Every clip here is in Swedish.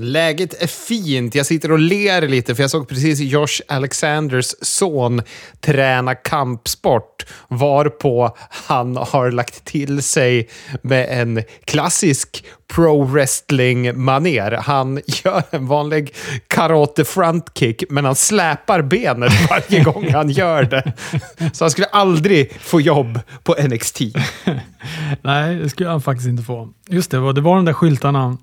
Läget är fint. Jag sitter och ler lite för jag såg precis Josh Alexanders son träna kampsport varpå han har lagt till sig med en klassisk pro wrestling-maner. Han gör en vanlig karate frontkick, men han släpar benet varje gång han gör det. Så han skulle aldrig få jobb på NXT. Nej, det skulle han faktiskt inte få. Just det, det var de där skyltarna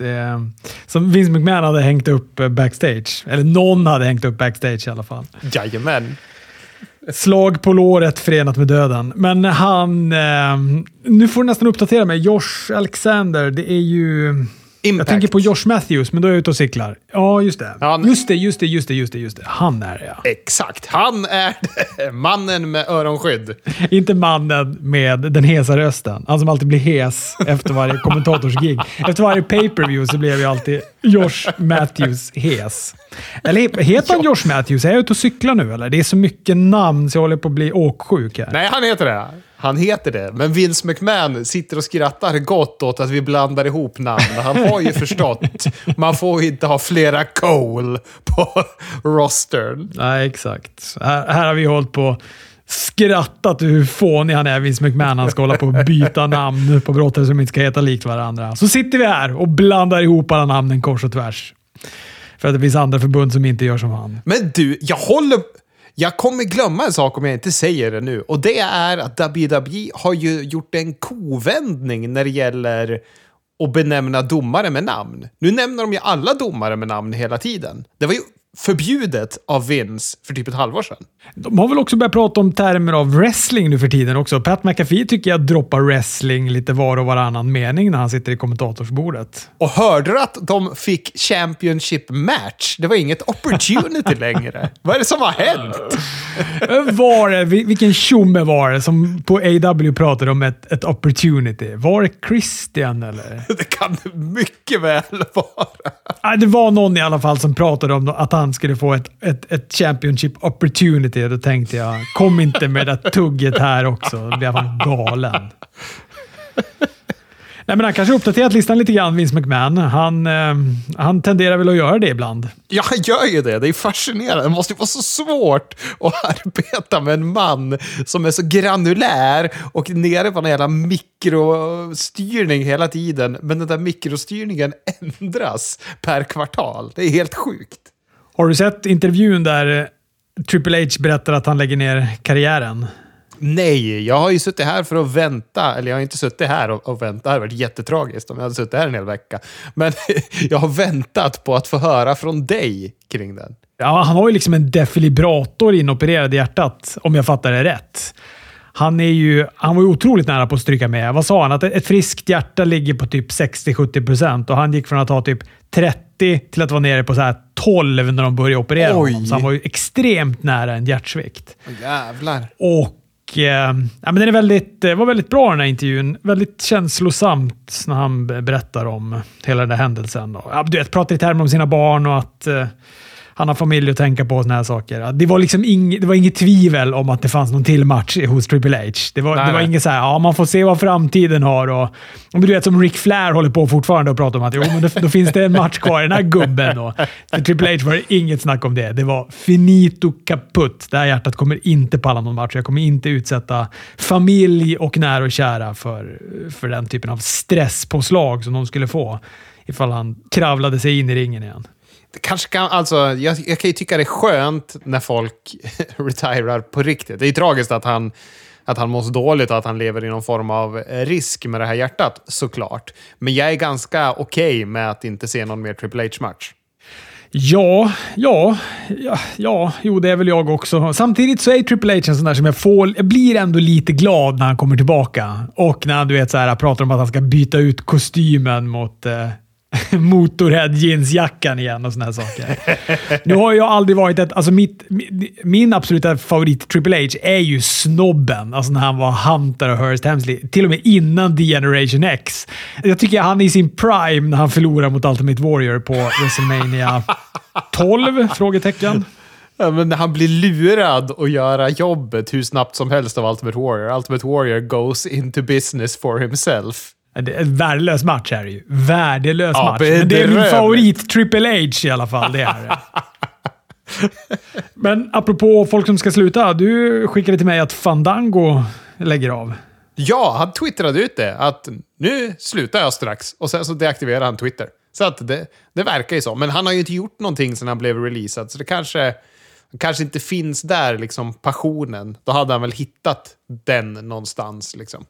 eh, som Vince McMahon hade hängt upp eh, backstage. Eller någon hade hängt upp backstage i alla fall. Jajamän. Slag på låret förenat med döden. Men han... Eh, nu får du nästan uppdatera mig. Josh Alexander, det är ju... Impact. Jag tänker på Josh Matthews, men då är jag ute och cyklar. Ja, just det. Ja, just det, just det, just det, just det, just det. Han är det, ja. Exakt. Han är det. mannen med öronskydd. Inte mannen med den hesa rösten. Han som alltid blir hes efter varje kommentatorsgig. Efter varje pay-per-view så blev ju alltid Josh Matthews hes. Eller heter han Josh Matthews? Är jag ute och cyklar nu eller? Det är så mycket namn så jag håller på att bli åksjuk här. Nej, han heter det. Han heter det. Men Vince McMahon sitter och skrattar gott åt att vi blandar ihop namn. Han har ju förstått. Man får inte ha flera Cole på rostern. Nej, exakt. Här, här har vi hållit på skrattat hur fånig han är, Vince McMahon. Han ska hålla på och byta namn på brottare som inte ska heta likt varandra. Så sitter vi här och blandar ihop alla namnen kors och tvärs. För att det finns andra förbund som inte gör som han. Men du, jag håller... Jag kommer glömma en sak om jag inte säger det nu. Och det är att WWE har ju gjort en kovändning när det gäller att benämna domare med namn. Nu nämner de ju alla domare med namn hela tiden. Det var ju förbjudet av Vince för typ ett halvår sedan. De har väl också börjat prata om termer av wrestling nu för tiden också. Pat McAfee tycker jag droppar wrestling lite var och varannan mening när han sitter i kommentatorsbordet. Och hörde du att de fick Championship match? Det var inget opportunity längre. Vad är det som har hänt? Var det, vilken tjomme var det som på AW pratade om ett, ett opportunity? Var det Christian eller? Det kan det mycket väl vara. Det var någon i alla fall som pratade om att han skulle få ett, ett, ett Championship opportunity. Då tänkte jag, kom inte med det tugget här också. Då blev han galen. Nej, men han kanske uppdaterat listan lite grann, Vince McMahon. Han, eh, han tenderar väl att göra det ibland. Ja, han gör ju det. Det är fascinerande. Det måste ju vara så svårt att arbeta med en man som är så granulär och nere på en jävla mikrostyrning hela tiden. Men den där mikrostyrningen ändras per kvartal. Det är helt sjukt. Har du sett intervjun där Triple H berättar att han lägger ner karriären? Nej, jag har ju suttit här för att vänta. Eller jag har inte suttit här och, och väntat. Det hade varit jättetragiskt om jag hade suttit här en hel vecka. Men jag har väntat på att få höra från dig kring den. Ja, han har ju liksom en defibrillator inopererad i hjärtat, om jag fattar det rätt. Han, är ju, han var ju otroligt nära på att stryka med. Vad sa han? Att ett friskt hjärta ligger på typ 60-70 procent och han gick från att ha typ 30 till att vara nere på så här 12 när de började operera Oj. honom. Så han var ju extremt nära en hjärtsvikt. Jävlar. Och Eh, ja, men den är väldigt, eh, var väldigt bra den här intervjun. Väldigt känslosamt när han berättar om hela den här händelsen. Då. ja, du vet, pratar i termer om sina barn och att eh, han har familj att tänka på och såna här saker. Det var liksom ing, det var inget tvivel om att det fanns någon till match hos Triple H. Det var, det var inget så här, ja, man får se vad framtiden har. Och, och du vet, som Rick Flair håller på fortfarande och pratar om att jo, men då, då finns det en match kvar i den här gubben. Och, för Triple H var det inget snack om det. Det var finito kaputt. Det här hjärtat kommer inte palla någon match. Jag kommer inte utsätta familj och nära och kära för, för den typen av stresspåslag som de skulle få ifall han kravlade sig in i ringen igen kanske kan, alltså, jag, jag kan ju tycka det är skönt när folk retirar på riktigt. Det är ju tragiskt att han, att han mår så dåligt och att han lever i någon form av eh, risk med det här hjärtat, såklart. Men jag är ganska okej okay med att inte se någon mer Triple H-match. Ja, ja, ja, ja, jo det är väl jag också. Samtidigt så är Triple H en sån där som jag får, jag blir ändå lite glad när han kommer tillbaka. Och när han du vet, så här, pratar om att han ska byta ut kostymen mot eh, Motorhead jeansjackan igen och såna här saker. nu har jag aldrig varit ett... Alltså mitt, min absoluta favorit Triple H är ju snobben. Alltså när han var Hunter och Hurst Hemsley. Till och med innan The Generation X. Jag tycker han är i sin prime när han förlorar mot Ultimate Warrior på WrestleMania 12? Frågetecken. Ja, men han blir lurad att göra jobbet hur snabbt som helst av Ultimate Warrior. Ultimate Warrior goes into business for himself. En värdelös match är det ju. Värdelös Ja, match. Men det är min favorit Triple H i alla fall. Det är det. Men apropå folk som ska sluta. Du skickade till mig att Fandango lägger av. Ja, han twittrade ut det. Att nu slutar jag strax. Och sen så deaktiverade han Twitter. Så att det, det verkar ju så. Men han har ju inte gjort någonting sedan han blev releasad. Så det kanske, kanske inte finns där, liksom passionen. Då hade han väl hittat den någonstans. Liksom.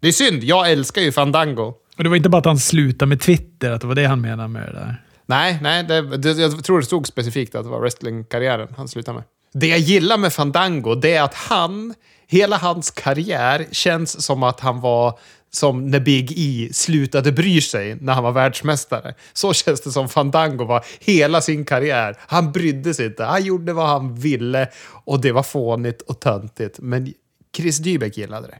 Det är synd. Jag älskar ju Fandango. Och det var inte bara att han slutade med Twitter, att det var det han menade med det där. Nej, nej det, det, jag tror det stod specifikt att det var wrestlingkarriären han slutade med. Det jag gillar med Fandango, det är att han, hela hans karriär känns som att han var som när Big E slutade bry sig när han var världsmästare. Så känns det som Fandango var hela sin karriär. Han brydde sig inte. Han gjorde vad han ville och det var fånigt och töntigt. Men Chris Dybeck gillade det.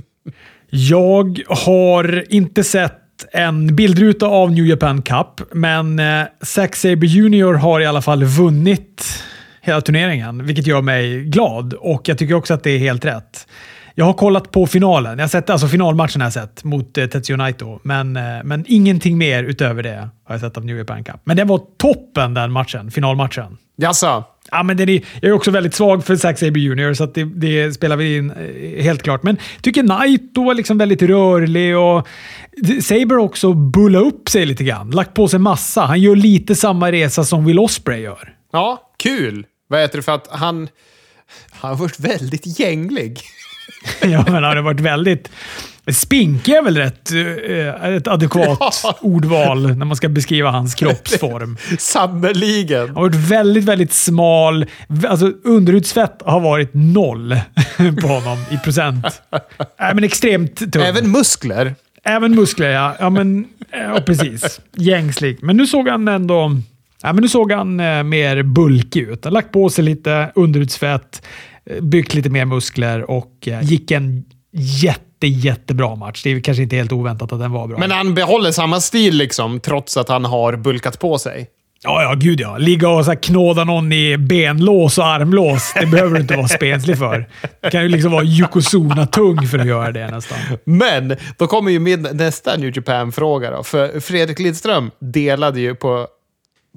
Jag har inte sett en bildruta av New Japan Cup, men eh, Zack Sabre Jr har i alla fall vunnit hela turneringen, vilket gör mig glad. Och jag tycker också att det är helt rätt. Jag har kollat på finalen. Jag har sett, alltså finalmatchen har jag sett mot eh, Tetsuo Naito, men, eh, men ingenting mer utöver det har jag sett av New Japan Cup. Men den var toppen den matchen, finalmatchen. Jaså? Ja, men den är, jag är också väldigt svag för Zack Sabre Jr, så det, det spelar vi in eh, helt klart. Men jag tycker Naito var liksom väldigt rörlig och Saber också bulla upp sig lite grann. Lagt på sig massa. Han gör lite samma resa som Will Ospreay gör. Ja, kul. Vad heter det för att han... Han har varit väldigt gänglig. ja, men han har varit väldigt... Spinkig är väl rätt, eh, ett adekvat Ja. ordval när man ska beskriva hans kroppsform. Sannerligen. Han har varit väldigt, väldigt smal. Alltså underhudsfett har varit noll på honom i procent. Nej, men extremt tung. Även muskler. Även muskler, ja. Ja, men, ja precis. Gängslig. Men nu såg han ändå... Ja, men nu såg han eh, mer bulkig ut. Han lagt på sig lite underhudsfett, eh, byggt lite mer muskler och eh, gick en jätte, jättebra match. Det är kanske inte helt oväntat att den var bra. Men han behåller samma stil liksom, trots att han har bulkat på sig. Ja, ja, gud ja. Ligga och så knåda någon i benlås och armlås, det behöver du inte vara spenslig för. Det kan ju liksom vara Yokozuna-tung för att göra det nästan. Men då kommer ju min nästa New Japan-fråga då. För Fredrik Lidström delade ju på,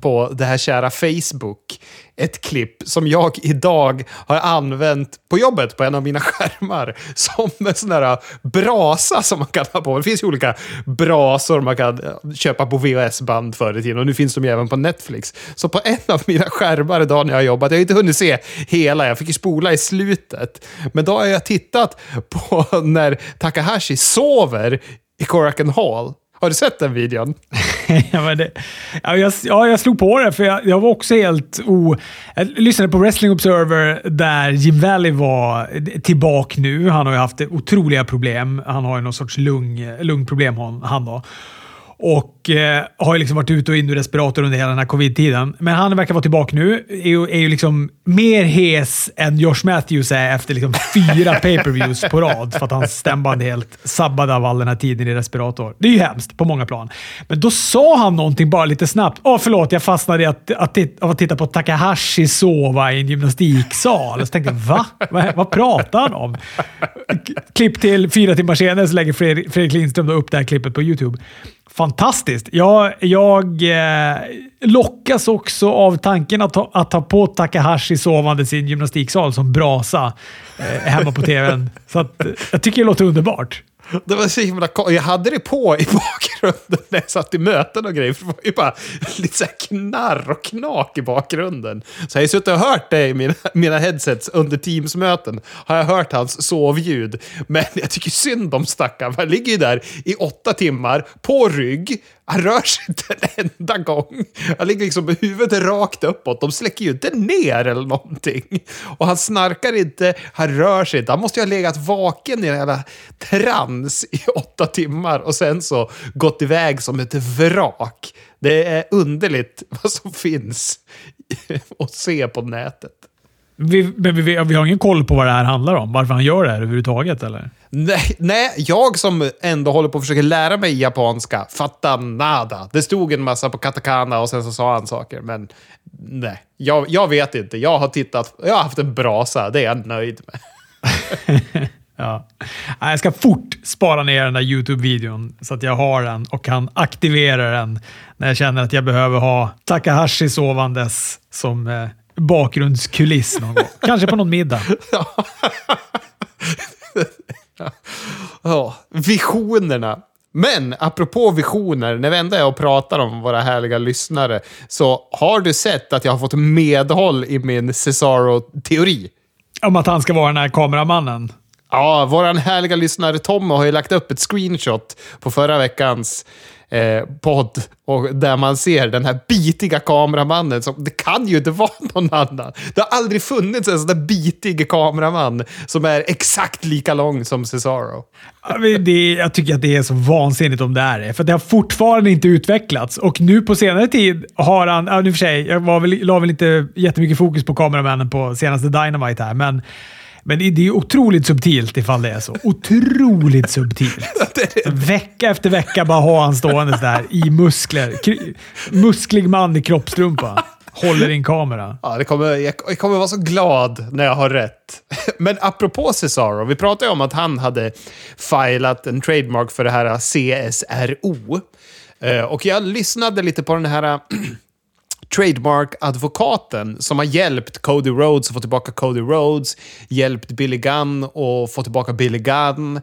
på det här kära Facebook ett klipp som jag idag har använt på jobbet på en av mina skärmar som en sån där brasa som man kan ha på. Det finns ju olika brasor man kan eh, köpa på VHS-band förr i tiden och nu finns de ju även på Netflix. Så på en av mina skärmar idag när jag har jobbat, jag har inte hunnit se hela, jag fick ju spola i slutet, men då har jag tittat på när Takahashi sover i Coracan Hall. Har du sett den videon? ja, men det, ja, jag, ja, jag slog på det, för jag, jag var också helt o... Jag lyssnade på Wrestling Observer där Jim Valley var tillbaka nu. Han har ju haft otroliga problem. Han har ju någon sorts lung, lungproblem, han, han då. Och eh, har ju liksom varit ute och in i respirator under hela den här covid-tiden. Men han verkar vara tillbaka nu. Är ju, är ju liksom mer hes än Josh Matthews är efter liksom fyra pay-per-views på rad. För att hans stämband är helt sabbade av all den här tiden i respirator. Det är ju hemskt på många plan. Men då sa han någonting bara lite snabbt. Åh, förlåt, jag fastnade i att, att, att titta på Takahashi sova i en gymnastiksal. Och så tänkte jag, va? Vad, vad pratar han om? Klipp till fyra timmar senare så lägger Fredrik, Fredrik Lindström då upp det här klippet på YouTube. Fantastiskt! Jag, jag eh, lockas också av tanken att ta, att ta på Takahashi sovande i sin gymnastiksal som brasa eh, hemma på tvn. Så att, eh, jag tycker det låter underbart. Det var så himla Jag hade det på i bakgrunden när jag satt i möten och grejer. För det var ju bara lite så här knarr och knak i bakgrunden. Så jag har ju suttit och hört det i mina, mina headsets under Teams-möten. Har jag hört hans sovljud. Men jag tycker synd om stackaren. Han ligger ju där i åtta timmar på rygg. Han rör sig inte en enda gång. Han ligger liksom med huvudet rakt uppåt. De släcker ju inte ner eller någonting. Och han snarkar inte, han rör sig inte. Han måste ju ha legat vaken i en jävla trans i åtta timmar och sen så gått iväg som ett vrak. Det är underligt vad som finns att se på nätet. Vi, men vi, vi har ingen koll på vad det här handlar om. Varför han gör det här överhuvudtaget, eller? Nej, nej, jag som ändå håller på att försöka lära mig japanska fattar nada. Det stod en massa på katakana och sen så sa han saker, men nej. Jag, jag vet inte. Jag har tittat, jag har haft en brasa, det är jag nöjd med. Ja. Jag ska fort spara ner den där YouTube-videon så att jag har den och kan aktivera den när jag känner att jag behöver ha Takahashi sovandes som eh, bakgrundskuliss någon gång. Kanske på någon middag. ja, visionerna. Men apropå visioner, när vi ändå är och pratar om våra härliga lyssnare, så har du sett att jag har fått medhåll i min Cesaro-teori? Om att han ska vara den här kameramannen? Ja, vår härliga lyssnare Tom har ju lagt upp ett screenshot på förra veckans eh, podd och där man ser den här bitiga kameramannen. Som, det kan ju inte vara någon annan. Det har aldrig funnits en sån där bitig kameraman som är exakt lika lång som Cesaro. Det, jag tycker att det är så vansinnigt om det är det, för det har fortfarande inte utvecklats. Och nu på senare tid har han, ja, nu för sig, jag var väl, la väl inte jättemycket fokus på kameramännen på senaste Dynamite här, men men det, är otroligt subtilt ifall det är så. Otroligt subtilt. vecka efter vecka bara ha han stående där i muskler. musklig man i kroppstrumpa. Håller i en kamera. Ja, det kommer, jag, jag kommer vara så glad när jag har rätt. Men apropå Cesaro, vi pratade ju om att han hade filat en trademark för det här CSRO. Eh, och jag lyssnade lite på den här trademark-advokaten som har hjälpt Cody Rhodes att få tillbaka Cody Rhodes, hjälpt Billy Gunn att få tillbaka Billy Gunn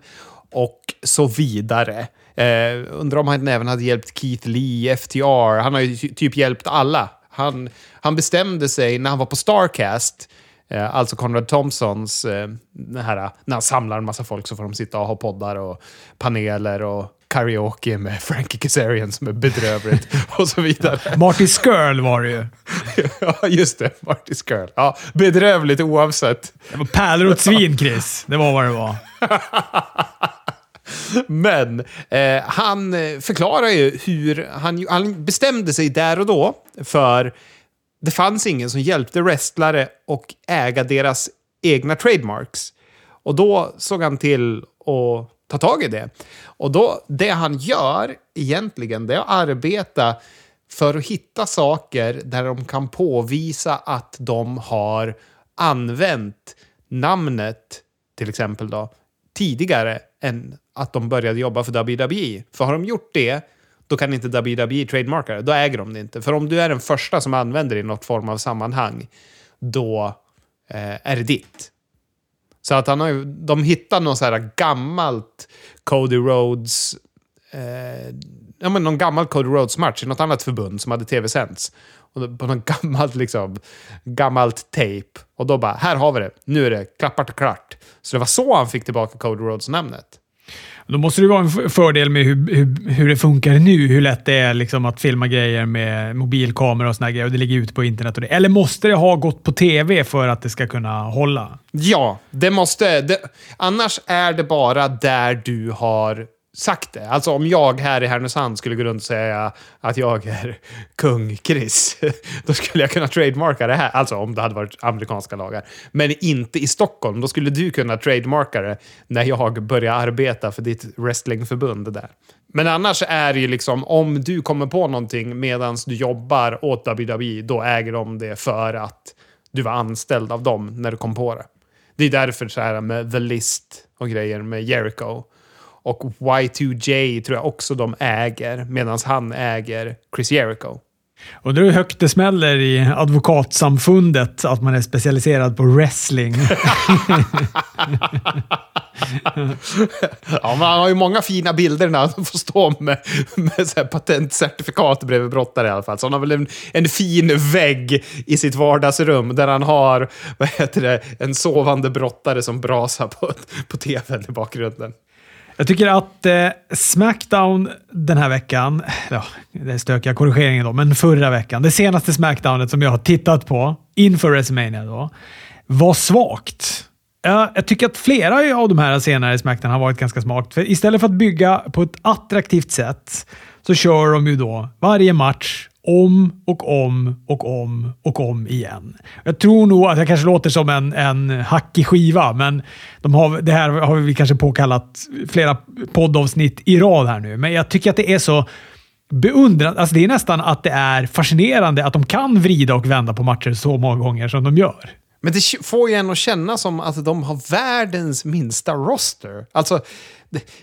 och så vidare. Eh, undrar om han även hade hjälpt Keith Lee, FTR. Han har ju typ hjälpt alla. Han, han bestämde sig när han var på Starcast, eh, alltså Conrad Thompsons, eh, här, eh, när han samlar en massa folk så får de sitta och ha poddar och paneler och karaoke med Frankie Kazarian som är bedrövligt och så vidare. Marty Skirl var det ju. ja, just det. Marty Skirl. Ja, bedrövligt oavsett. Det var pärlor åt svin, Chris. Det var vad det var. Men eh, han förklarar ju hur han, han bestämde sig där och då för det fanns ingen som hjälpte wrestlare och äga deras egna trademarks. Och då såg han till att ta tag i det. Och då, det han gör egentligen, det är att arbeta för att hitta saker där de kan påvisa att de har använt namnet, till exempel då, tidigare än att de började jobba för WWE. För har de gjort det, då kan inte WWE trademarka det. Då äger de det inte. För om du är den första som använder det i något form av sammanhang, då eh, är det ditt. Så att han har ju, de hittar något så här gammalt Cody Rhodes... Eh, ja, men någon gammal Cody Rhodes-match i något annat förbund som hade tv-sänts på någon gammalt, liksom, gammalt tejp. Och då bara, här har vi det. Nu är det klappat och klart. Så det var så han fick tillbaka Cody Rhodes-namnet. Då måste det vara en fördel med hur, hur, hur, det funkar nu. Hur lätt det är liksom att filma grejer med mobilkamera och såna grejer och det ligger ute på internet. Och det. Eller måste det ha gått på tv för att det ska kunna hålla? Ja, det måste. Det, annars är det bara där du har sagt det. Alltså om jag här i Härnösand skulle gå runt och säga att jag är kung Chris, då skulle jag kunna trademarka det här. Alltså om det hade varit amerikanska lagar. Men inte i Stockholm. Då skulle du kunna trademarka det när jag börjar arbeta för ditt wrestlingförbund där. Men annars är det ju liksom, om du kommer på någonting medan du jobbar åt WWE, då äger de det för att du var anställd av dem när du kom på det. Det är därför så här med The List och grejer med Jericho och Y2J tror jag också de äger, medan han äger Chris Jericho. Undrar hur högt det smäller i advokatsamfundet att man är specialiserad på wrestling. ja, men han har ju många fina bilder när han får stå med, med så patentcertifikat bredvid brottare i alla fall. Så han har väl en, en fin vägg i sitt vardagsrum där han har vad heter det, en sovande brottare som brasar på, på tvn i bakgrunden. Jag tycker att eh, Smackdown den här veckan, ja, det är stökiga korrigeringen då, men förra veckan, det senaste Smackdownet som jag har tittat på inför WrestleMania då, var svagt. Jag tycker att flera av de här senare Smackdown har varit ganska smart. För istället för att bygga på ett attraktivt sätt så kör de ju då varje match om och om och om och om igen. Jag tror nog att jag kanske låter som en, en hackig skiva, men de har, det här har vi kanske påkallat flera poddavsnitt i rad här nu. Men jag tycker att det är så beundrande. Alltså det är nästan att det är fascinerande att de kan vrida och vända på matcher så många gånger som de gör. Men det får ju en att känna som att de har världens minsta roster. Alltså,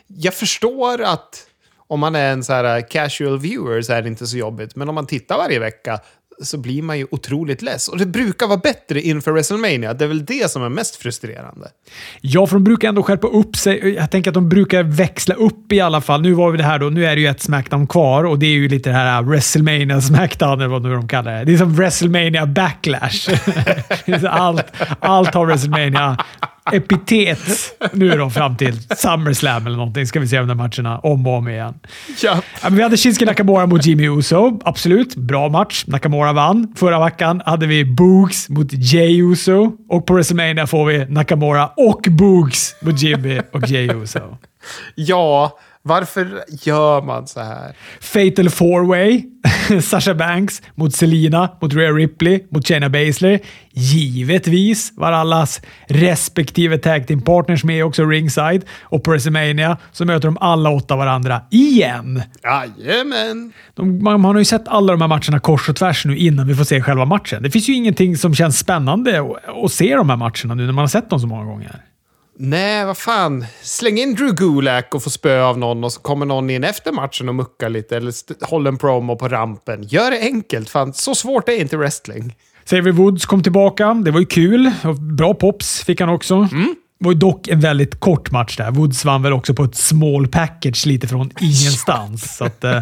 jag förstår att om man är en så här eh, casual viewer så är det inte så jobbigt. Men om man tittar varje vecka så blir man ju otroligt less. Och det brukar vara bättre inför WrestleMania. Det är väl det som är mest frustrerande. Ja, för de brukar ändå skärpa upp sig. Jag tänker att de brukar växla upp i alla fall. Nu var vi det här då. Nu är det ju ett Smackdown kvar och det är ju lite det här eh, WrestleMania Smackdown, eller vad nu de kallar det. Det är som WrestleMania Backlash. allt, allt har WrestleMania epitet nu då fram till SummerSlam eller någonting. Ska vi se de där matcherna om och om igen. Ja. vi hade Shinsuke Nakamura mot Jimmy Uso. Absolut, bra match. Nakamura vann. Förra veckan hade vi Boogs mot Jay Uso och på WrestleMania får vi Nakamura och Boogs mot Jimmy och Jay Uso. Ja, varför gör man så här? Fatal four way. Sasha Banks mot Selina, mot Rhea Ripley, mot Shayna Baszler. Givetvis var allas respektive tag team partners med också ringside. Och på WrestleMania så möter de alla åtta varandra igen. Jajamän! De, man, har ju sett alla de här matcherna kors och tvärs nu innan vi får se själva matchen. Det finns ju ingenting som känns spännande att se de här matcherna nu när man har sett dem så många gånger. Nej, vad fan. Släng in Drew Gulak och få spö av någon och så kommer någon in efter matchen och muckar lite eller håller en promo på rampen. Gör det enkelt. Fan, så svårt är inte wrestling. Xavier Woods kom tillbaka. Det var ju kul. Bra pops fick han också. Mm. Det var ju dock en väldigt kort match där. Woods vann väl också på ett small package lite från ingenstans. så att, eh,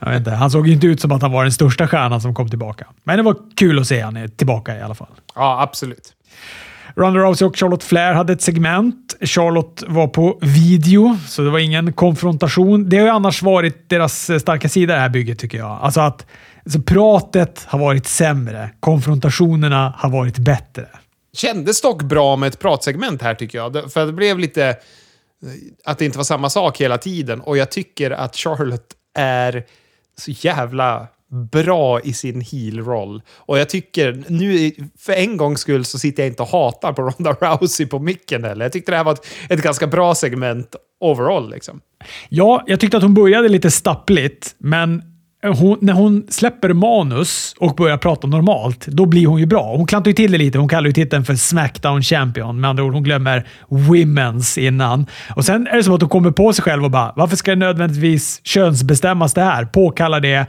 jag vet inte, han såg ju inte ut som att han var den största stjärnan som kom tillbaka. Men det var kul att se han tillbaka i alla fall. Ja, absolut. Ronda Rousey och Charlotte Flair hade ett segment. Charlotte var på video, så det var ingen konfrontation. Det har ju annars varit deras eh, starka sida i det här bygget, tycker jag. Alltså att alltså pratet har varit sämre. Konfrontationerna har varit bättre. Kändes dock bra med ett pratsegment här, tycker jag. För det blev lite... Eh, att det inte var samma sak hela tiden. Och jag tycker att Charlotte är så jävla bra i sin heel-roll. Och jag tycker, nu för en gångs skull så sitter jag inte och hatar på Ronda Rousey på micken heller. Jag tyckte det här var ett, ett ganska bra segment overall. Liksom. Ja, jag tyckte att hon började lite stappligt, men hon, när hon släpper manus och börjar prata normalt, då blir hon ju bra. Hon klantar ju till det lite. Hon kallar ju titeln för Smackdown Champion. Med andra ord, hon glömmer Women's innan. Och Sen är det som att hon kommer på sig själv och bara “Varför ska det nödvändigtvis könsbestämmas det här?” Påkallar det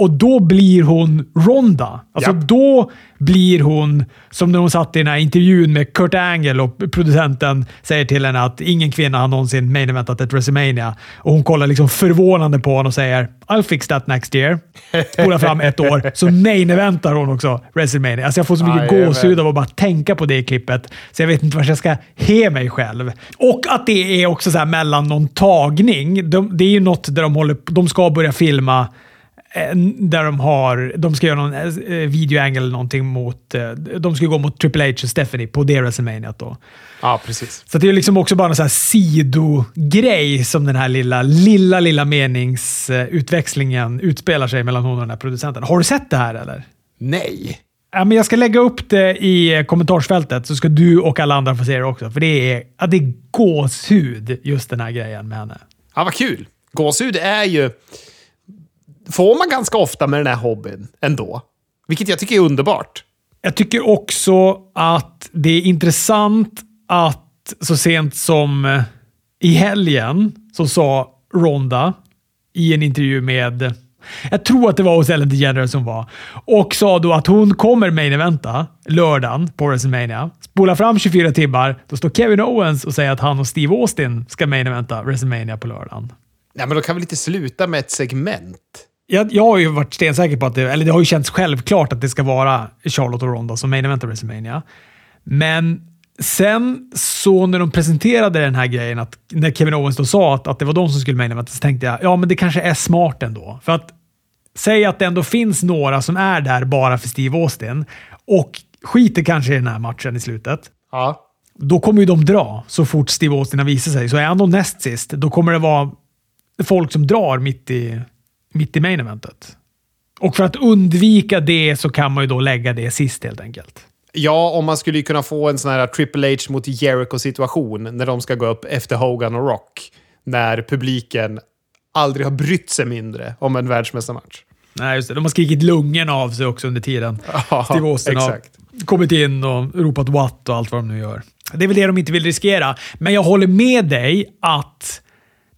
och då blir hon Ronda. Alltså ja. då blir hon, som när hon satt i den här intervjun med Kurt Angle och producenten säger till henne att ingen kvinna har någonsin main eventat ett WrestleMania. Och hon kollar liksom förvånande på honom och säger “I'll fix that next year”. Spolar fram ett år, så main eventar hon också WrestleMania. Alltså jag får så mycket gåshud av att bara tänka på det klippet, så jag vet inte vart jag ska he mig själv. Och att det är också så här mellan någon tagning. De, det är ju något där de, håller, de ska börja filma där de har, de ska göra någon eh, videoangle eller någonting mot, eh, de ska gå mot Triple H och Stephanie på det WrestleMania då. Ja, precis. Så det är liksom också bara en sån här sidogrej som den här lilla, lilla, lilla meningsutväxlingen utspelar sig mellan hon och den här producenten. Har du sett det här eller? Nej. Ja, men jag ska lägga upp det i kommentarsfältet så ska du och alla andra få se det också. För det är, ja, det är gåshud, just den här grejen med henne. Ja, vad kul. Gåshud är ju får man ganska ofta med den här hobbyn ändå. Vilket jag tycker är underbart. Jag tycker också att det är intressant att så sent som eh, i helgen så sa Ronda i en intervju med jag tror att det var hos Ellen DeGeneres som var. Och sa då att hon kommer main eventa lördagen på WrestleMania. Spola fram 24 timmar, då står Kevin Owens och säger att han och Steve Austin ska main eventa WrestleMania på lördagen. Nej, men då kan vi inte sluta med ett segment? Jag, jag har ju varit stensäker på att det, eller det har ju känts självklart att det ska vara Charlotte och Ronda som main event WrestleMania. Men sen så när de presenterade den här grejen, att när Kevin Owens då sa att, att det var de som skulle main eventa, så tänkte jag ja, men det kanske är smart ändå. För att säga att det ändå finns några som är där bara för Steve Austin och skiter kanske i den här matchen i slutet. Ja. Då kommer ju de dra så fort Steve Austin har visat sig. Så är han då näst sist, då kommer det vara folk som drar mitt i, mitt i main eventet. Och för att undvika det så kan man ju då lägga det sist helt enkelt. Ja, om man skulle kunna få en sån här Triple H mot Jericho-situation när de ska gå upp efter Hogan och Rock. När publiken aldrig har brytt sig mindre om en världsmästarmatch. Nej, just det. De har skrikit lungorna av sig också under tiden. Ja, Steve Austin har kommit in och ropat what och allt vad de nu gör. Det är väl det de inte vill riskera. Men jag håller med dig att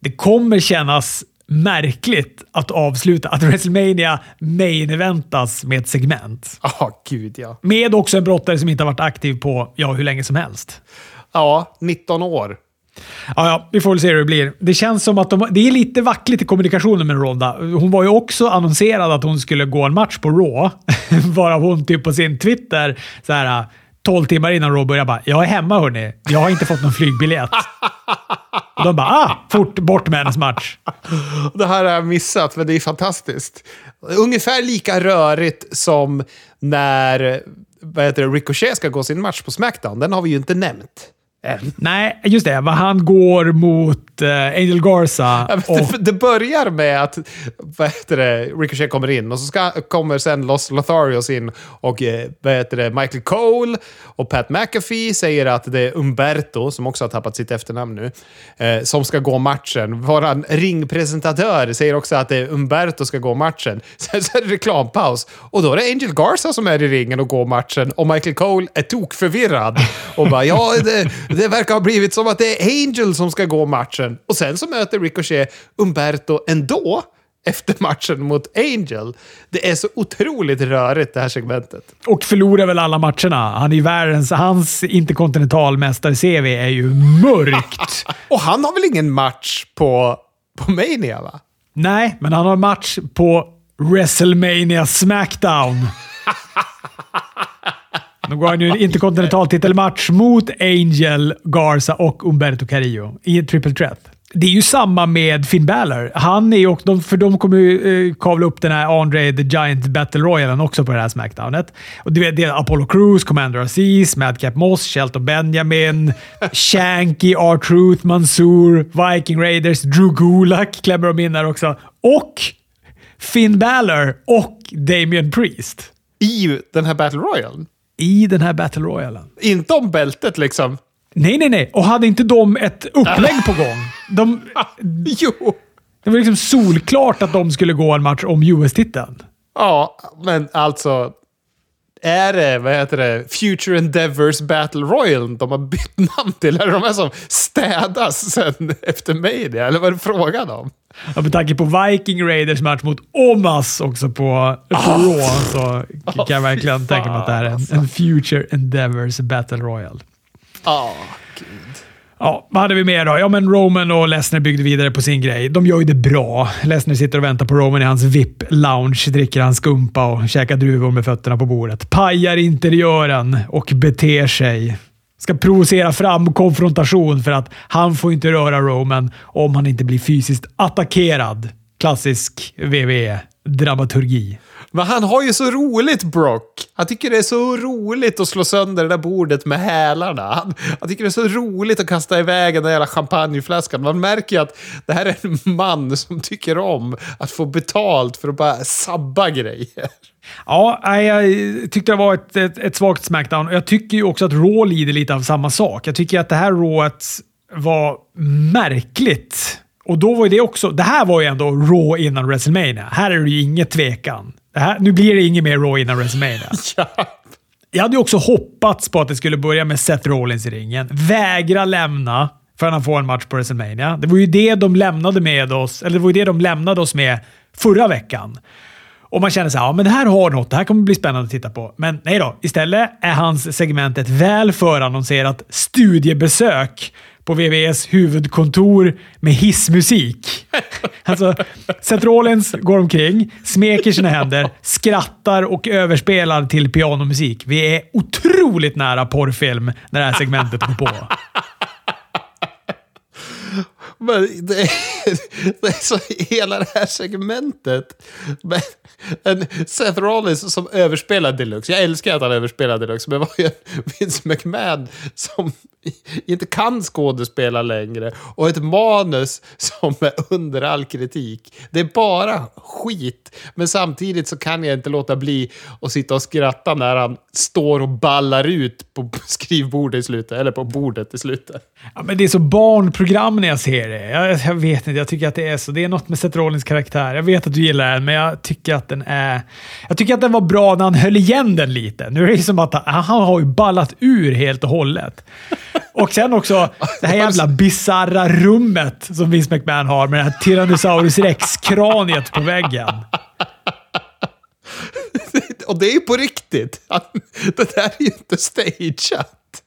det kommer kännas märkligt att avsluta, att WrestleMania main eventas med ett segment. Ja, oh, gud ja. Med också en brottare som inte har varit aktiv på, ja, hur länge som helst. Ja, 19 år. Ja, ja, vi får väl se hur det blir. Det känns som att de, det är lite vackligt i kommunikationen med Ronda. Hon var ju också annonserad att hon skulle gå en match på Raw. Varav hon typ på sin Twitter så här 12 timmar innan Raw började bara “Jag är hemma hörni. Jag har inte fått någon flygbiljett”. Och de bara “Ah, fort bort med hennes match”. Det här har jag missat, men det är fantastiskt. Ungefär lika rörigt som när vad heter det, Ricochet ska gå sin match på Smackdown. Den har vi ju inte nämnt. Än. Nej, just det. Han går mot uh, Angel Garza. och... det, det, börjar med att vad heter det, Ricochet kommer in och så ska, kommer sen Los Lotharios in och eh, vad heter det, Michael Cole och Pat McAfee säger att det är Umberto, som också har tappat sitt efternamn nu, eh, som ska gå matchen. Vår ringpresentatör säger också att det är Umberto ska gå matchen. Sen så är det reklampaus och då är det Angel Garza som är i ringen och går matchen och Michael Cole är tokförvirrad och bara ja, det, det verkar ha blivit som att det är Angel som ska gå matchen. Och sen så möter Ricochet Umberto ändå efter matchen mot Angel. Det är så otroligt rörigt det här segmentet. Och förlorar väl alla matcherna. Han är ju världens... Hans interkontinentalmästar-CV är ju mörkt. och han har väl ingen match på, på Mania, va? Nej, men han har match på WrestleMania Smackdown. Då går han ju en interkontinentaltitelmatch mot Angel, Garza och Umberto Carillo i en triple threat. Det är ju samma med Finn Balor. Han är ju, för de kommer ju eh, kavla upp den här Andre the Giant Battle Royalen också på det här Smackdownet. Och det är Apollo Crews, Commander Aziz, Madcap Moss, Shelton Benjamin, Shanky, R-Truth, Mansour, Viking Raiders, Drew Gulak klämmer de in där också. Och Finn Balor och Damien Priest. I den här Battle Royalen? I den här Battle Royalen. Inte om bältet liksom? Nej, nej, nej. Och hade inte de ett upplägg på gång? De, jo! Det var liksom solklart att de skulle gå en match om US-titeln. Ja, men alltså är det, vad heter det, Future Endeavors Battle Royal de har bytt namn till? Eller de här som städas sen efter Mania? Eller vad är det frågan om? Ja, med tanke på Viking Raiders match mot Omas också på, på oh. Raw så kan jag verkligen oh, tänka mig att det här är en, en Future Endeavors Battle Royal. Ja, oh, gud. Ja, vad hade vi mer då? Ja, men Roman och Lesnar byggde vidare på sin grej. De gör ju det bra. Lesnar sitter och väntar på Roman i hans VIP-lounge, dricker hans skumpa och käkar druvor med fötterna på bordet. Pajar interiören och beter sig. Ska provocera fram konfrontation för att han får inte röra Roman om han inte blir fysiskt attackerad. Klassisk WWE-dramaturgi. Men han har ju så roligt, Brock. Han tycker det är så roligt att slå sönder det där bordet med hälarna. Han, han tycker det är så roligt att kasta iväg den där jävla champagneflaskan. Man märker ju att det här är en man som tycker om att få betalt för att bara sabba grejer. Ja, jag tyckte det var ett, ett, ett svagt Smackdown. Jag tycker ju också att Raw lider lite av samma sak. Jag tycker att det här Rawet var märkligt. Och då var ju det också... Det här var ju ändå Raw innan WrestleMania. Här är det ju inget tvekan. Här, nu blir det inget mer Raw innan WrestleMania. ja. Jag hade ju också hoppats på att det skulle börja med Seth Rollins i ringen. Vägra lämna förrän han får en match på WrestleMania. Det var ju det de lämnade med oss, eller det var ju det de lämnade oss med förra veckan. Och man känner så här, ja men det här har något. Det här kommer bli spännande att titta på. Men nej då. Istället är hans segment ett väl förannonserat studiebesök på VVS huvudkontor med hissmusik. Alltså, Seth Rollins går omkring, smeker sina händer, skrattar och överspelar till pianomusik. Vi är otroligt nära porrfilm när det här segmentet går på. Men det är, det är så hela det här segmentet. Men en Seth Rollins som överspelar Deluxe. Jag älskar att han överspelar Deluxe, men det var ju Vince McMahon som inte kan skådespela längre och ett manus som är under all kritik. Det är bara skit, men samtidigt så kan jag inte låta bli att sitta och skratta när han står och ballar ut på skrivbordet i slutet, eller på bordet i slutet. Ja, men det är så barnprogram när jag ser det. Jag, jag, vet inte, jag tycker att det är så. Det är något med Seth Rollins karaktär. Jag vet att du gillar den, men jag tycker att den är... Jag tycker att den var bra när han höll igen den lite. Nu är det som att han, han har ju ballat ur helt och hållet. Och sen också det här jävla bizarra rummet som Vince McMahon har med det här Tyrannosaurus rex-kraniet på väggen. Och det är ju på riktigt. Det där är ju inte stageat.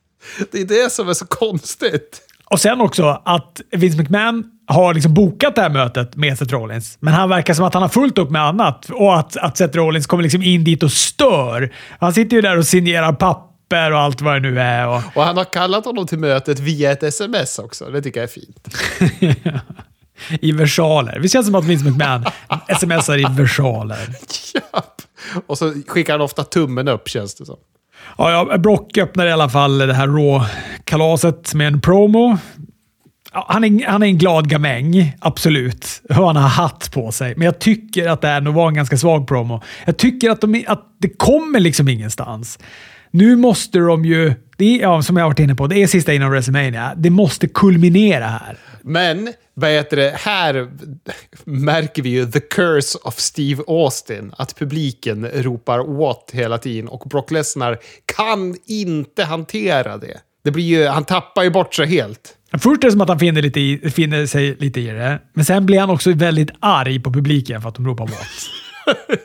Det är det som är så konstigt. Och sen också att Vince McMahon har liksom bokat det här mötet med Seth Rollins, men han verkar som att han har fullt upp med annat och att, att Seth Rollins kommer liksom in dit och stör. Han sitter ju där och signerar papper och allt vad det nu är. Och, och han har kallat honom till mötet via ett sms också. Det tycker jag är fint. I versaler. Det känns som att Vince McMahon smsar i versaler. Japp. Och så skickar han ofta tummen upp, känns det som. Ja, ja, Brock öppnar i alla fall det här Raw-kalaset med en promo. Ja, han, är, han är en glad gamäng, absolut. Och han har hatt på sig. Men jag tycker att det här nog var en ganska svag promo. Jag tycker att, de, att det kommer liksom ingenstans. Nu måste de ju, det är, ja, som jag har varit inne på, det är sista innan WrestleMania. Det måste kulminera här. Men, vad heter det, här märker vi ju the curse of Steve Austin. Att publiken ropar what hela tiden och Brock Lesnar kan inte hantera det. Det blir ju, han tappar ju bort sig helt. Först är det som att han finner, lite i, finner sig lite i det, men sen blir han också väldigt arg på publiken för att de ropar what.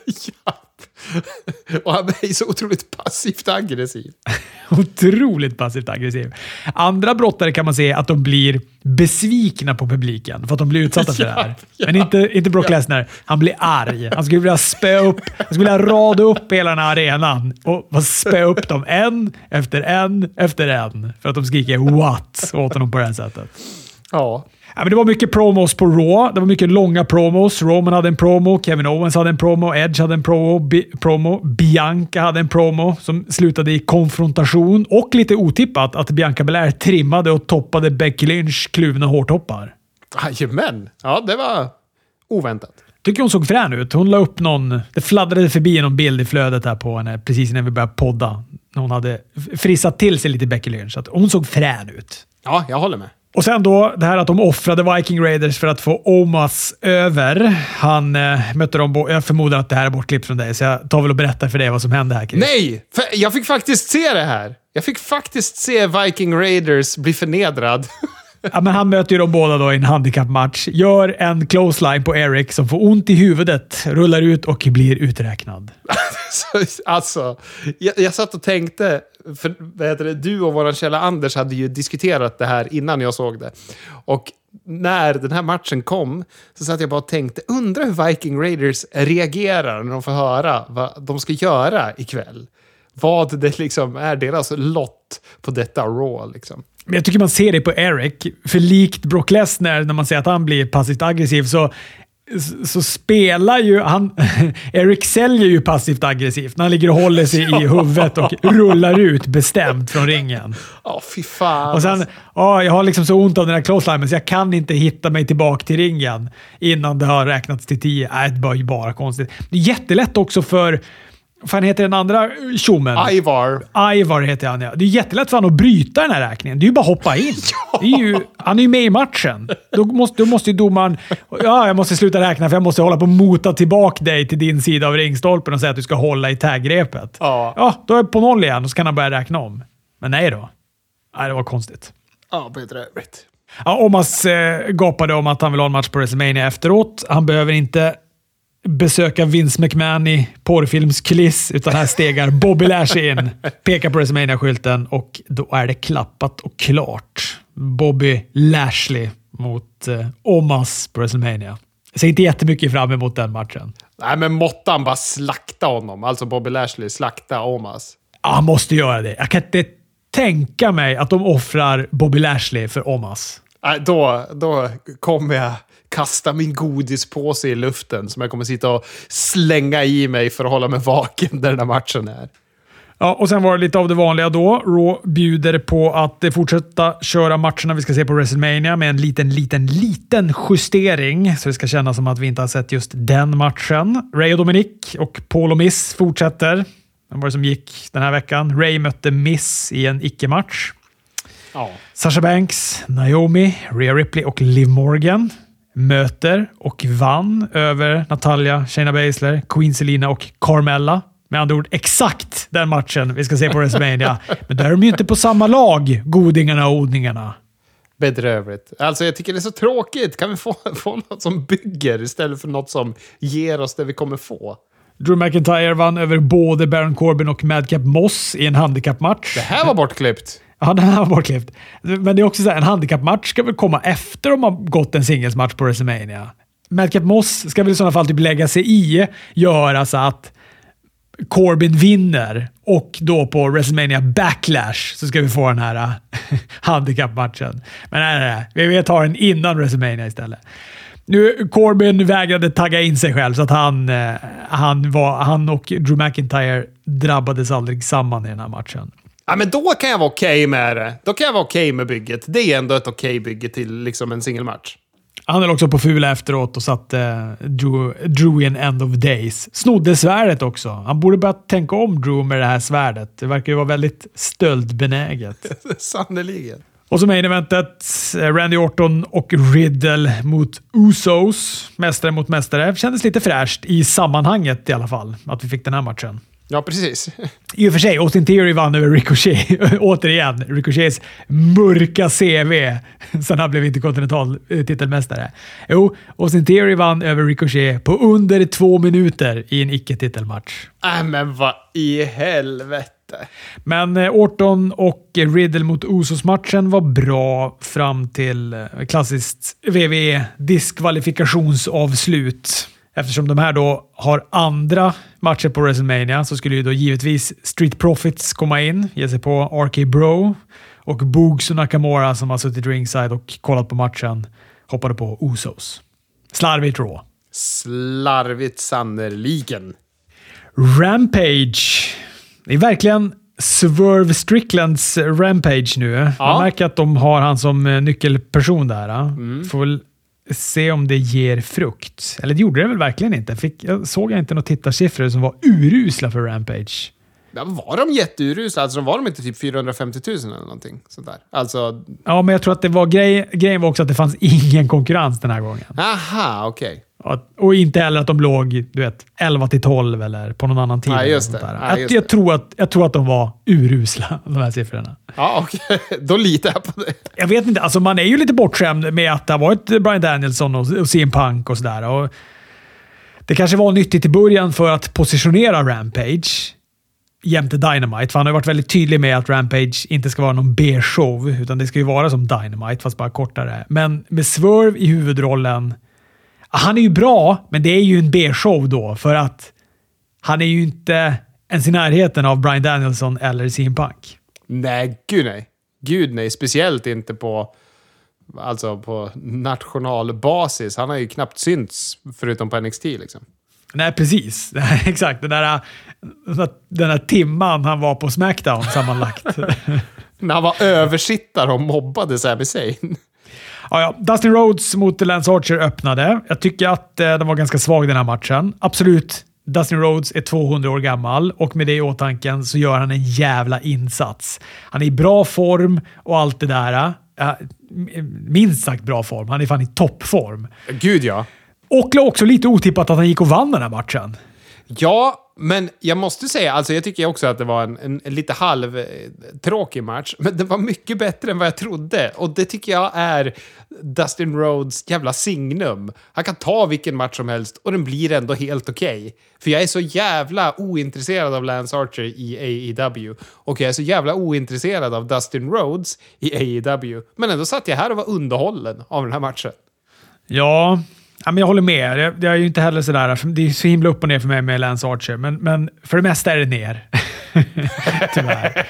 ja. Och han är så otroligt passivt aggressiv. otroligt passivt aggressiv. Andra brottare kan man se att de blir besvikna på publiken för att de blir utsatta för det här. Ja, Men inte, inte Brock ja. Lesnar. Han blir arg. Han skulle vilja spö upp, han skulle vilja rada upp hela den här arenan och spö upp dem en efter en efter en för att de skriker “What?” åt honom på det här sättet. Ja. Ja, men det var mycket promos på Raw. Det var mycket långa promos. Roman hade en promo, Kevin Owens hade en promo, Edge hade en promo, Bi promo. Bianca hade en promo som slutade i konfrontation och lite otippat att Bianca Belair trimmade och toppade Becky Lynch kluvna hårtoppar. Jajamän! Ja, det var oväntat. Tycker hon såg frän ut. Hon la upp någon... Det fladdrade förbi någon bild i flödet här på henne precis innan vi började podda. När hon hade frissat till sig lite Becky Lynch. Så hon såg frän ut. Ja, jag håller med. Och sen då det här att de offrade Viking Raiders för att få Omas över. Han eh, mötte dem. Jag förmodar att det här är bortklippt från dig, så jag tar väl och berättar för dig vad som hände här. Chris. Nej! jag fick faktiskt se det här. Jag fick faktiskt se Viking Raiders bli förnedrad. Ja, men han möter ju dem båda då i en handikappmatch. Gör en clothesline på Eric som får ont i huvudet, rullar ut och blir uträknad. alltså, jag, jag satt och tänkte, för vad heter det, du och vår källa Anders hade ju diskuterat det här innan jag såg det. Och när den här matchen kom så satt jag bara och tänkte, undrar hur Viking Raiders reagerar när de får höra vad de ska göra ikväll. Vad det liksom är deras lott på detta Raw. Liksom. Men jag tycker man ser det på Eric. För likt Brock Lesnar, när man ser att han blir passivt aggressiv, så så spelar ju han... Eric säljer ju passivt aggressivt när han ligger och håller sig i huvudet och rullar ut bestämt från ringen. Ja, oh, fy fan. Och sen, oh, jag har liksom så ont av den här clothesline så jag kan inte hitta mig tillbaka till ringen innan det har räknats till tio. Nej, det var ju bara konstigt. Det är jättelätt också för fan heter den andra tjommen? Ivar. Ivar heter han ja. Det är jättelätt för honom att bryta den här räkningen. Det är ju bara att hoppa in. ja. är ju, han är ju med i matchen. Då måste, då måste ju domaren... Ja, jag måste sluta räkna för jag måste hålla på att mota tillbaka dig till din sida av ringstolpen och säga att du ska hålla i taggrepet. Ja. ja, då är jag på noll igen och så kan han börja räkna om. Men nej då. Nej, det var konstigt. Ja, bedrövligt. Ja, Omas eh, gapade om att han vill ha en match på WrestleMania efteråt. Han behöver inte besöka Vince McMahon i porrfilmskliss, utan här stegar Bobby Lashley in, pekar på WrestleMania-skylten och då är det klappat och klart. Bobby Lashley mot eh, Omas på WrestleMania. Jag ser inte jättemycket fram emot den matchen. Nej, men måtte han bara slakta honom. Alltså Bobby Lashley slakta Omas. Ja, han måste göra det. Jag kan inte tänka mig att de offrar Bobby Lashley för Omas. Då, då kommer jag kasta min godispåse i luften som jag kommer sitta och slänga i mig för att hålla mig vaken där den här matchen är. Ja, och sen var det lite av det vanliga då. Raw bjuder på att fortsätta köra matcherna vi ska se på WrestleMania med en liten, liten, liten justering. Så det ska kännas som att vi inte har sett just den matchen. Ray och Dominic och Paul och Miss fortsätter. Vem var det som gick den här veckan? Ray mötte Miss i en icke-match. Ja. Sasha Banks, Naomi, Rhea Ripley och Liv Morgan möter och vann över Natalia, Shayna Baszler, Queen Selina och Carmella. Med andra ord exakt den matchen vi ska se på WrestleMania. Men där är de ju inte på samma lag, godingarna och odningarna. Bedrövligt. Alltså jag tycker det är så tråkigt. Kan vi få, få något som bygger istället för något som ger oss det vi kommer få? Drew McIntyre vann över både Baron Corbin och Madcap Moss i en handikappmatch. Det här var bortklippt. Ja, den här var bortklippt. Men det är också så här, en handikappmatch ska väl komma efter de har gått en singelsmatch på WrestleMania. Madcap Moss ska väl i sådana fall typ lägga sig i, göra så att Corbin vinner och då på WrestleMania Backlash så ska vi få den här handikappmatchen. Men nej, nej, nej. Vi tar den innan WrestleMania istället. Nu, Corbin vägrade tagga in sig själv, så att han, eh, han, var, han och Drew McIntyre drabbades aldrig samman i den här matchen. Ja, men då kan jag vara okej med det. Då kan jag vara okej med bygget. Det är ändå ett okej bygge till liksom en singelmatch. Han höll också på fula efteråt och satte uh, Drew, Drew i en end of days. Snodde svärdet också. Han borde börja tänka om Drew med det här svärdet. Det verkar ju vara väldigt stöldbenäget. Sannerligen. Och så main eventet, eh, Randy Orton och Riddle mot Usos. Mästare mot mästare. Kändes lite fräscht i sammanhanget i alla fall, att vi fick den här matchen. Ja, precis. I och för sig, Austin Theory vann över Ricochet. Återigen, Ricochets mörka CV sen han blev interkontinental eh, titelmästare. Jo, Austin Theory vann över Ricochet på under två minuter i en icke-titelmatch. Äh, men vad i helvete. Men eh, Orton och Riddle mot Usos-matchen var bra fram till eh, klassiskt WWE diskvalifikationsavslut. Eftersom de här då har andra matcher på WrestleMania så skulle ju då givetvis Street Profits komma in, ge sig på RK Bro och Boogs och Nakamura som har suttit ringside och kollat på matchen hoppade på Usos. Slarvigt Raw. Slarvigt sannerligen. Rampage. Det är verkligen Swerve Stricklands Rampage nu. Man Ja. märker att de har han som eh, nyckelperson där. Mm. Får väl se om det ger frukt. Eller det gjorde det väl verkligen inte. Fick, jag såg jag inte några tittarsiffror som var urusla för Rampage. Ja, var de jätteurusla? Alltså, var de inte typ 450 000 eller någonting sånt där? Alltså, Ja, men jag tror att det var grej, grejen var också att det fanns ingen konkurrens den här gången. aha, okej. Och, och inte heller att de låg du vet, 11 till 12 eller på någon annan tid. Nej, just det. där. Nej, jag, just jag, det. tror att, jag tror att de var urusla, de här siffrorna. Ja, okej. Då litar jag på det. Jag vet inte, alltså man är ju lite bortskämd med att det har varit Brian Danielson och, och CM Punk och sådär. Och Det kanske var nyttigt i början för att positionera Rampage jämte Dynamite. För han har varit väldigt tydlig med att Rampage inte ska vara någon B-show, utan det ska ju vara som Dynamite, fast bara kortare. Men med Swerve i huvudrollen, han är ju bra, men det är ju en B-show då, för att han är ju inte ens i närheten av Brian Danielson eller CM Punk. Nej, gud nej. Gud nej. Speciellt inte på, alltså på nationalbasis. Han har ju knappt synts förutom på NXT liksom. Nej, precis. Exakt. Den där, den där timman han var på Smackdown sammanlagt. När han var översittare och mobbade Sami Zayn. ja, ja. Dustin Rhodes mot Lance Archer öppnade. Jag tycker att eh, den var ganska svag den här matchen. Absolut, Dustin Rhodes är 200 år gammal och med det i åtanke så gör han en jävla insats. Han är i bra form och allt det där. Ja, minst sagt bra form. Han är fan i toppform. Gud ja. Och också lite otippat att han gick och vann den här matchen. Ja, men jag måste säga, alltså jag tycker också att det var en, en, en lite halv eh, tråkig match, men den var mycket bättre än vad jag trodde. Och det tycker jag är Dustin Rhodes jävla signum. Han kan ta vilken match som helst och den blir ändå helt okej. För jag är så jävla ointresserad av Lance Archer i AEW. Och jag är så jävla ointresserad av Dustin Rhodes i AEW. Men ändå satt jag här och var underhållen av den här matchen. Ja, ja men jag håller med. Det, jag är ju inte heller sådär. Det är så himla upp och ner för mig med Lance Archer, men, men för det mesta är det ner. Tyvärr.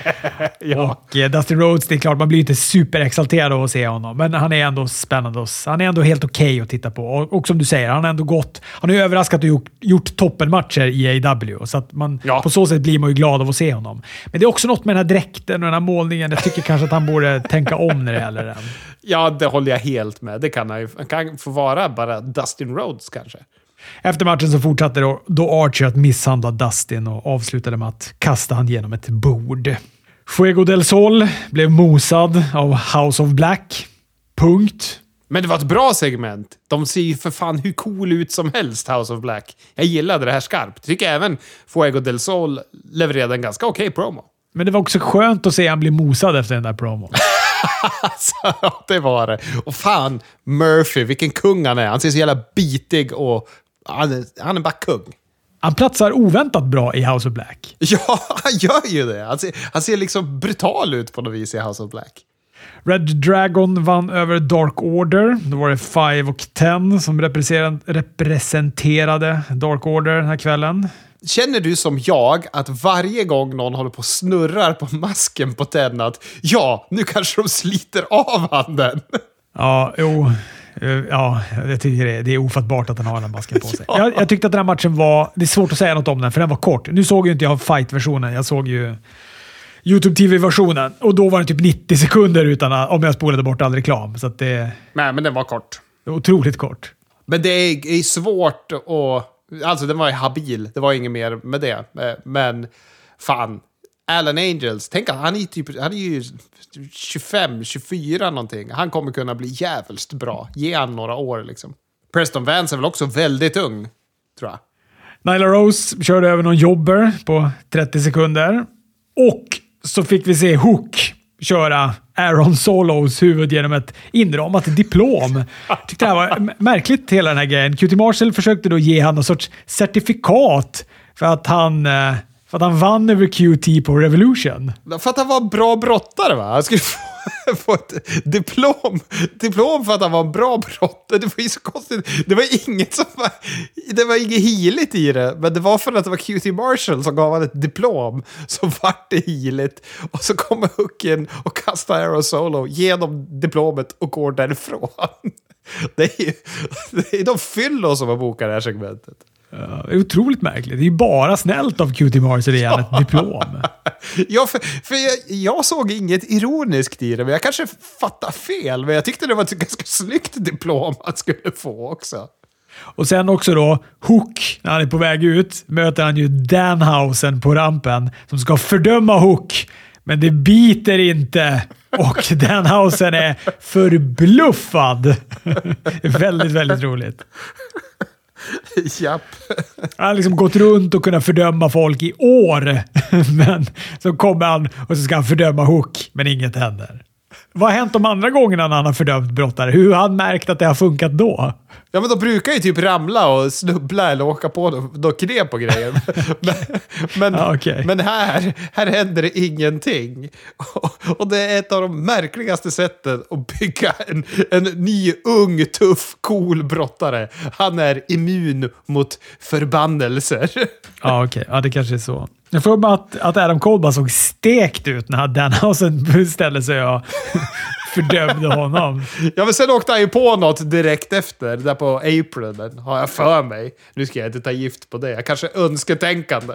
Ja. Och eh, Dustin Rhodes, det är klart, man blir inte superexalterad av att se honom, men han är ändå spännande. Och, han är ändå helt okej att titta på. Och, och som du säger, han har ändå gått... Han har ju överraskat och gjort, gjort toppenmatcher i AW, så att man, Ja. på så sätt blir man ju glad av att se honom. Men det är också något med den här dräkten och den här målningen. Jag tycker kanske att han borde tänka om när det gäller den. Ja, det håller jag helt med. Det kan han ju. Han kan få vara bara Dustin Rhodes kanske. Efter matchen så fortsatte då, då Archer att misshandla Dustin och avslutade med att kasta han genom ett bord. Fuego del Sol blev mosad av House of Black. Punkt. Men det var ett bra segment. De ser ju för fan hur cool ut som helst, House of Black. Jag gillade det här skarpt. Tycker även Fuego del Sol levererade en ganska okej okay promo. Men det var också skönt att se han bli mosad efter den där promon. alltså, det var det. Och fan, Murphy, vilken kung han är. Han ser så jävla bitig och... Han är, bara kung. Han platsar oväntat bra i House of Black. Ja, han gör ju det. Han ser, han ser liksom brutal ut på något vis i House of Black. Red Dragon vann över Dark Order. Då var det Five och Ten som representerade Dark Order den här kvällen. Känner du som jag att varje gång någon håller på och snurrar på masken på Ten att ja, nu kanske de sliter av handen? Ja, jo. Eh, ja, jag tycker det, det är ofattbart att han har den masken på sig. ja. jag, jag, tyckte att den här matchen var... Det är svårt att säga något om den, för den var kort. Nu såg ju inte jag fight-versionen. Jag såg ju YouTube TV-versionen och då var den typ 90 sekunder utan att, om jag spolade bort all reklam. Så det, Nej, men den var kort. Otroligt kort. Men det är, är svårt att... Alltså, den var ju habil. Det var inget mer med det. Eh, men fan. Alan Angels, tänk att han är, typ, han är ju 25, 24 någonting. Han kommer kunna bli jävligt bra. Ge han några år liksom. Preston Vance är väl också väldigt ung, tror jag. Nyla Rose körde över någon jobber på 30 sekunder. Och så fick vi se Hook köra Aaron Solos huvud genom ett inramat diplom. Jag tyckte det här var märkligt, hela den här grejen. QT Marshall försökte då ge honom någon sorts certifikat för att han eh, för att han vann över QT på Revolution. För att han var en bra brottare va? Han skulle få, få ett diplom. Diplom för att han var en bra brottare. Det var ju så konstigt. Det var inget som var... Det var inget heligt i det. Men det var för att det var QT Marshall som gav honom ett diplom. Så vart det heligt. Och så kommer Hooken och kastar Aero Solo genom diplomet och går därifrån. Det är ju det är de fyllo som har bokat det här segmentet. Uh, otroligt märkligt. Det är ju bara snällt av QT Marshall att ge ett diplom. ja, för, för jag, jag, såg inget ironiskt i det, men jag kanske fattar fel. Men jag tyckte det var ett ganska snyggt diplom han skulle få också. Och sen också då, Hook, när han är på väg ut, möter han ju Danhausen på rampen som ska fördöma Hook. Men det biter inte och Danhausen är förbluffad. väldigt, väldigt roligt. Japp. Han har liksom gått runt och kunnat fördöma folk i år. Men så kommer han och så ska han fördöma Hook, men inget händer. Vad har hänt de andra gångerna när han har fördömt brottare? Hur har han märkt att det har funkat då? Ja, men de brukar ju typ ramla och snubbla eller åka på något knep och grejer. men, men, ah, okay. men, här, här händer det ingenting. Och, och, det är ett av de märkligaste sätten att bygga en, en ny, ung, tuff, cool brottare. Han är immun mot förbannelser. Ja, okej. Okay. Ja, det kanske är så. Jag får mig att, att Adam Cole bara såg stekt ut när Danhausen ställde sig och fördömde honom. Ja, men sen åkte han ju på något direkt efter, där på apronen, har jag för mig. Nu ska jag inte ta gift på det. Kanske önsketänkande.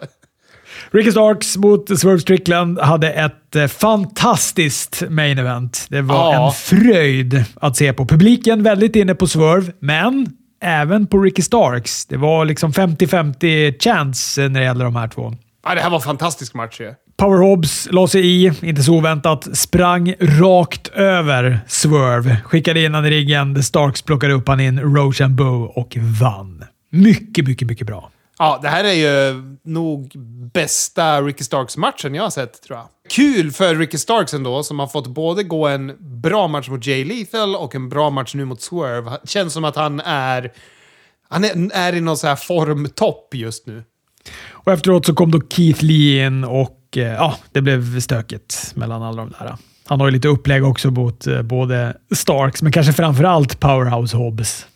Ricky Starks mot Swerve Strickland hade ett eh, fantastiskt main event. Det var ja. en fröjd att se på. Publiken väldigt inne på Swerve, men även på Ricky Starks. Det var liksom 50-50 chance när det gäller de här två. Ja, det här var en fantastisk match ju. Power Hobbs la sig i, inte så oväntat, sprang rakt över Swerve. Skickade in han i riggen. The Starks plockade upp han in Rochambeau och vann. Mycket, mycket, mycket bra. Ja, det här är ju nog bästa Ricky Starks-matchen jag har sett, tror jag. Kul för Ricky Starks ändå, som har fått både gå en bra match mot Jay Lethal och en bra match nu mot Swerve. Känns som att han är... Han är, är i någon så här formtopp just nu. Och efteråt så kom då Keith Lee in och eh, ja, det blev stökigt mellan alla de där. Han har ju lite upplägg också mot eh, både Starks, men kanske framförallt Powerhouse Hobbs.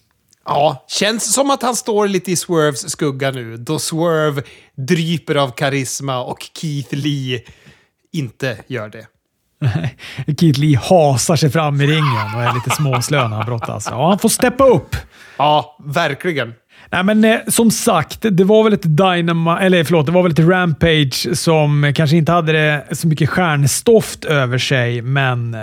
Ja, känns som att han står lite i Swerves skugga nu, då Swerve dryper av karisma och Keith Lee inte gör det. Keith Lee hasar sig fram i ringen och är lite småslö när han brottas. Ja, han får steppa upp. Ja, verkligen. Nej, men eh, som sagt, det var väl ett Dynama, eller förlåt, det var väl ett Rampage som kanske inte hade det så mycket stjärnstoft över sig, men eh,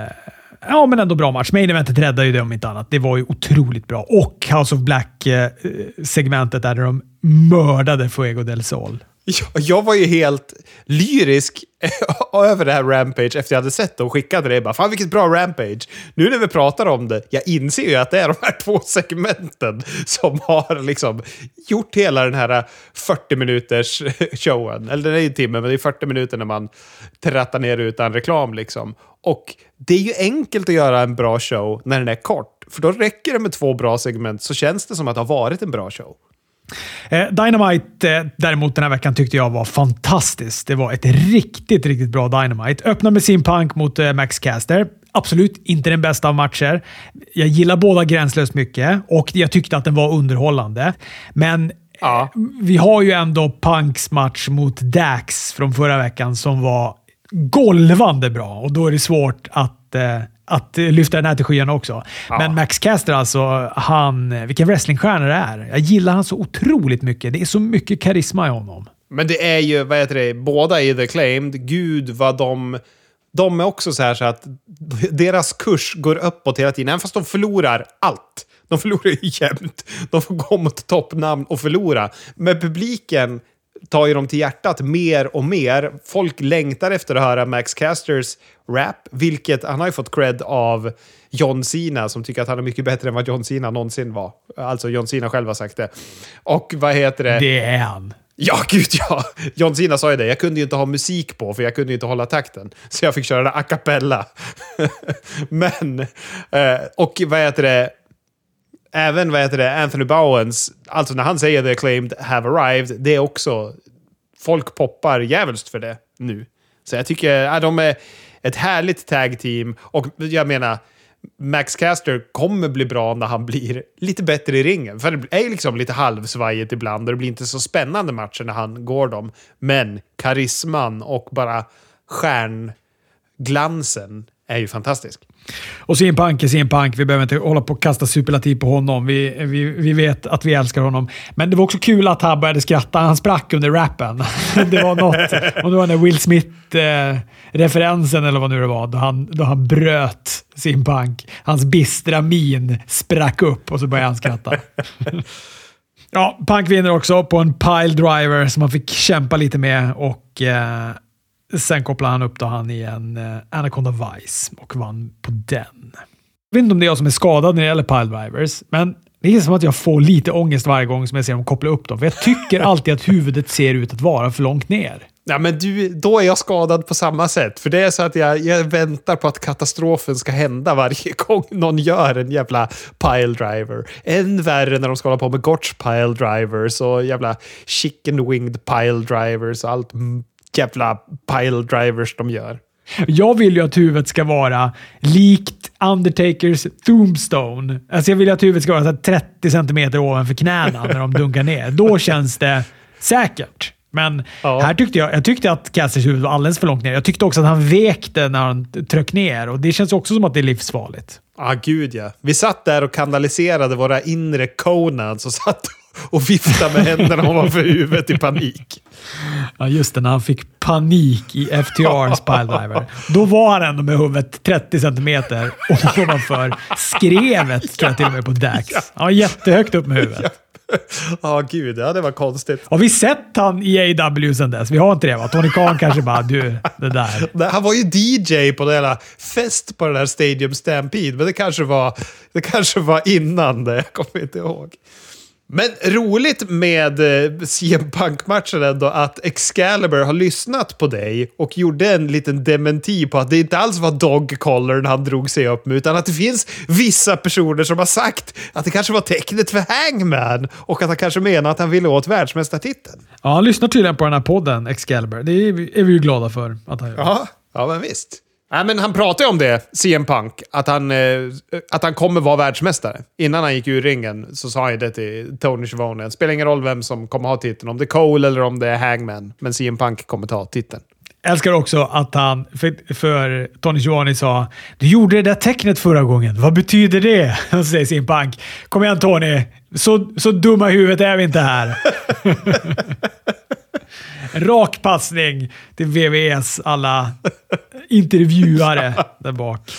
Ja, men ändå bra match. Main eventet räddade ju det om inte annat. Det var ju otroligt bra. Och House of Black-segmentet eh, där de mördade Fuego del Sol. Jag, jag var ju helt lyrisk över det här Rampage efter jag hade sett det och skickade det. Bara, Fan vilket bra Rampage! Nu när vi pratar om det, jag inser ju att det är de här två segmenten som har liksom gjort hela den här 40 minuters showen. Eller det är ju en timme, men det är 40 minuter när man trattar ner utan reklam liksom. Och det är ju enkelt att göra en bra show när den är kort. För då räcker det med två bra segment så känns det som att det har varit en bra show. Eh, Dynamite eh, däremot den här veckan tyckte jag var fantastiskt. Det var ett riktigt, riktigt bra Dynamite. Öppna med sin punk mot eh, Max Caster. Absolut inte den bästa av matcher. Jag gillar båda gränslöst mycket och jag tyckte att den var underhållande. Men Ja. vi har ju ändå Punks match mot Dax från förra veckan som var golvande bra och då är det svårt att, eh, att lyfta den här till skyarna också. Men Max Caster alltså, han, vilken wrestlingstjärna det är. Jag gillar han så otroligt mycket. Det är så mycket karisma i honom. Men det är ju, vad heter det, båda är The Claimed. Gud vad de... De är också så här så att deras kurs går uppåt hela tiden, även fast de förlorar allt. De förlorar ju jämt. De får gå mot toppnamn och förlora. Men publiken tar ju dem till hjärtat mer och mer. Folk längtar efter att höra Max Casters rap, vilket han har ju fått cred av John Cena som tycker att han är mycket bättre än vad John Cena någonsin var. Alltså John Cena själv har sagt det. Och vad heter det? Det är han. Ja, gud ja! John Cena sa ju det. Jag kunde ju inte ha musik på, för jag kunde ju inte hålla takten. Så jag fick köra det a cappella. Men, eh, och vad heter det? Även vad heter det, Anthony Bowens, alltså när han säger the acclaimed have arrived, det är också... Folk poppar jävligt för det nu. Så jag tycker att de är ett härligt tag team. Och jag menar, Max Caster kommer bli bra när han blir lite bättre i ringen. För det är liksom lite halvsvajigt ibland och det blir inte så spännande matcher när han går dem. Men karisman och bara stjärnglansen är ju fantastisk. Och CM Punk är CM Punk. Vi behöver inte hålla på och kasta superlativ på honom. Vi, vi, vi vet att vi älskar honom. Men det var också kul att han började skratta. Han sprack under rappen. Det var något, om det var den där Will Smith-referensen eller vad nu det var, då han, då han bröt CM Punk. Hans bistra min sprack upp och så började han skratta. Ja, Punk vinner också på en pile driver som han fick kämpa lite med och eh, sen kopplade han upp då han i en eh, Anaconda Vice och vann på den. Jag vet inte om det är jag som är skadad när det gäller pile drivers, men det är som att jag får lite ångest varje gång som jag ser dem koppla upp dem. För jag tycker alltid att huvudet ser ut att vara för långt ner. Ja, men du, då är jag skadad på samma sätt. För det är så att jag, jag väntar på att katastrofen ska hända varje gång någon gör en jävla pile driver. Än värre när de ska hålla på med Gotch pile drivers och jävla chicken winged pile drivers och allt jävla pile drivers de gör. Jag vill ju att huvudet ska vara likt Undertakers Tombstone. Alltså jag vill att huvudet ska vara så här 30 centimeter ovanför knäna när de dunkar ner. Då känns det säkert. Men Ja. här tyckte jag, jag tyckte att Casters huvud var alldeles för långt ner. Jag tyckte också att han vekte när han tryckte ner och det känns också som att det är livsfarligt. Ah, gud ja. Vi satt där och kanaliserade våra inre Conans och satt och viftade med händerna ovanför huvudet i panik. Ja, just det. När han fick panik i FTRs piledriver. Då var han ändå med huvudet 30 centimeter ovanför skrevet, tror jag till och med, på Dax. Ja, jättehögt upp med huvudet. Ja, gud ja. Det var konstigt. Har vi sett han i AW sedan dess? Vi har inte det va? Tony Khan kanske bara du, det där. Nej, Han var ju DJ på den jävla fest på den där Stadium Stampede, men det kanske var, det kanske var innan det. Jag kommer inte ihåg. Men roligt med eh, CM Punk-matchen ändå att Excalibur har lyssnat på dig och gjorde en liten dementi på att det inte alls var dog collern han drog sig upp med, utan att det finns vissa personer som har sagt att det kanske var tecknet för Hangman och att han kanske menar att han ville åt världsmästartiteln. Ja, han lyssnar tydligen på den här podden, Excalibur. Det är, vi- är vi ju glada för att han gör. Ja, ja men visst. Nej, men han pratade ju om det, CM Punk, att han, eh, att han kommer vara världsmästare. Innan han gick ur ringen så sa han ju det till Tony Schiavone. Det spelar ingen roll vem som kommer ha titeln, om det är Cole eller om det är Hangman. Men CM Punk kommer ta titeln älskar också att han, för, för Tony Giovanni sa “Du gjorde det där tecknet förra gången. Vad betyder det?” Så säger sin Punk “Kom igen Tony, så, så dumma i huvudet är vi inte här.” Rak passning till VVS alla intervjuare där bak.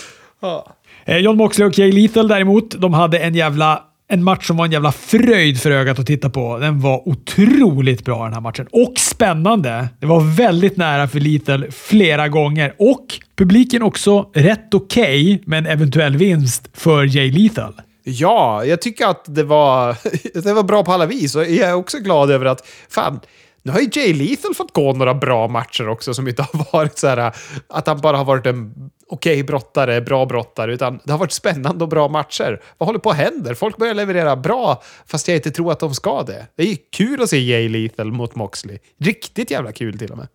Eh, John Moxley och Jay Lethal däremot, de hade en jävla en match som var en jävla fröjd för ögat att titta på. Den var otroligt bra den här matchen. Och spännande. Det var väldigt nära för Lethal flera gånger. Och publiken också rätt okej okay, med en eventuell vinst för Jay Lethal. Ja, jag tycker att det var, det var bra på alla vis och jag är också glad över att fan, nu har ju Jay Lethal fått gå några bra matcher också som inte har varit så här att han bara har varit en okej okay brottare, bra brottare, utan det har varit spännande och bra matcher. Vad håller på att hända? Folk börjar leverera bra, fast jag inte tror att de ska det. Det är kul att se Jay Lethal mot Moxley. Riktigt jävla kul till och med.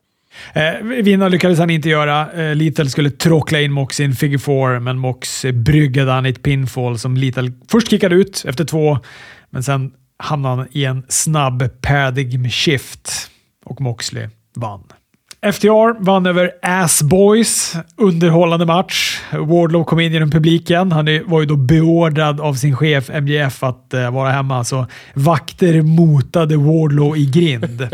Eh, vinna lyckades han inte göra. Eh, Lethal skulle tråckla in Mox i en figure four, men Mox bryggade han i ett pinfall som Lethal först kickade ut efter två, men sen hamnade han i en snabb paradigm shift och Moxley vann. FTR vann över Ass Boys. Underhållande match. Wardlow kom in genom publiken. Han var ju då beordrad av sin chef MJF att uh, vara hemma, så vakter motade Wardlow i grind.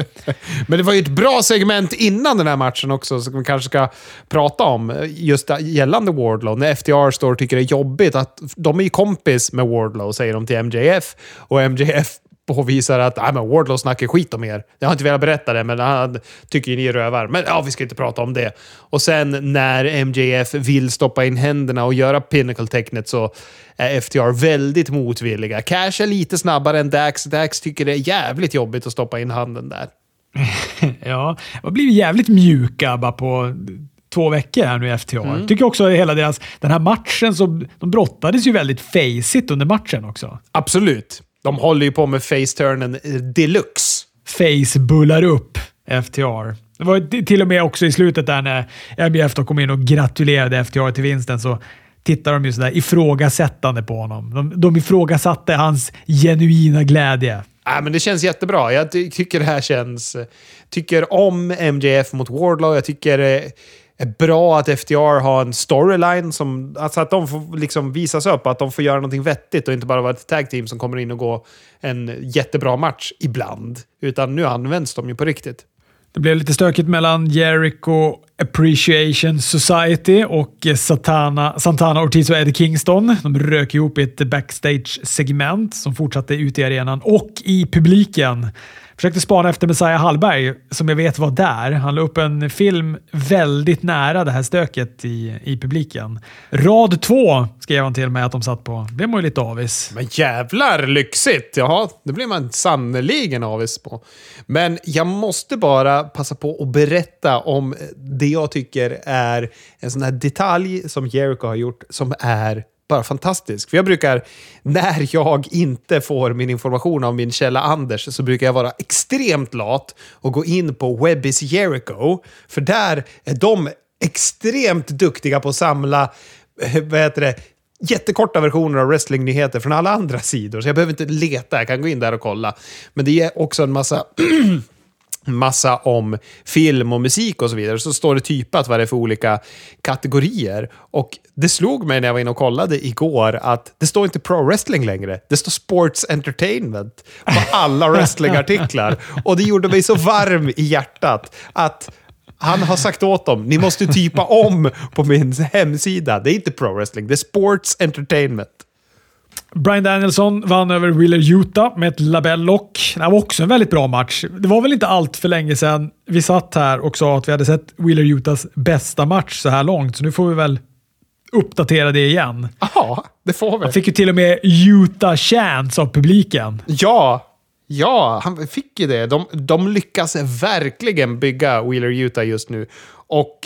Men det var ju ett bra segment innan den här matchen också, som vi kanske ska prata om. Just gällande Wardlow. När FTR står och tycker det är jobbigt att de är ju kompis med Wardlow, säger de till MJF. Och MJF påvisar att ah, men Wardlow snackar skit om er. Jag har inte velat berätta det, men han tycker ni är rövar. Men ja, vi ska inte prata om det. Och sen när MJF vill stoppa in händerna och göra Pinnacle-tecknet så är FTR väldigt motvilliga. Cash är lite snabbare än Dax. Dax tycker det är jävligt jobbigt att stoppa in handen där. ja, de blivit jävligt mjuka bara på två veckor här nu i FTR. Mm. Tycker också hela deras... Den här matchen, så, de brottades ju väldigt faceit under matchen också. Absolut. De håller ju på med face-turnen deluxe. Face bullar upp FTR. Det var till och med också i slutet där när MBF kom in och gratulerade FTR till vinsten så tittar de ju sådär ifrågasättande på honom. De, de ifrågasatte hans genuina glädje. Ja, men det känns jättebra. Jag tycker det här känns... Tycker om MJF mot Wardlow. Jag tycker är bra att FDR har en storyline, som, alltså att de får liksom visas upp, att de får göra någonting vettigt och inte bara vara ett tag team som kommer in och går en jättebra match ibland. Utan nu används de ju på riktigt. Det blev lite stökigt mellan Jericho Appreciation Society och eh, Satana, Santana Ortiz och Eddie Kingston. De rök ihop i ett backstage-segment som fortsatte ut i arenan och i publiken. Försökte spana efter Messiah Hallberg, som jag vet var där. Han la upp en film väldigt nära det här stöket i, i publiken. Rad två skrev han till mig att de satt på. Det blev man ju lite avis. Men jävlar lyxigt! Jaha, det blir man sannerligen avis på. Men jag måste bara passa på att berätta om det jag tycker är en sån här detalj som Jericho har gjort som är bara fantastisk. För jag brukar, när jag inte får min information av min källa Anders, så brukar jag vara extremt lat och gå in på Webbis Jericho. För där är de extremt duktiga på att samla, eh, vad heter det, jättekorta versioner av wrestlingnyheter från alla andra sidor. Så jag behöver inte leta, jag kan gå in där och kolla. Men det är också en massa massa om film och musik och så vidare. Så står det typat vad det är för olika kategorier. Och det slog mig när jag var inne och kollade igår att det står inte pro wrestling längre. Det står sports entertainment på alla wrestlingartiklar. Och det gjorde mig så varm i hjärtat att han har sagt åt dem, ni måste typa om på min hemsida. Det är inte pro wrestling, det är sports entertainment. Brian Danielson vann över Wheeler Utah med ett labellock. Det var också en väldigt bra match. Det var väl inte allt för länge sedan vi satt här och sa att vi hade sett Wheeler Utahs bästa match så här långt, så nu får vi väl uppdatera det igen. Ja, det får vi. Han fick ju till och med Utah chance av publiken. Ja, ja, han fick ju det. De, de lyckas verkligen bygga Wheeler Utah just nu. Och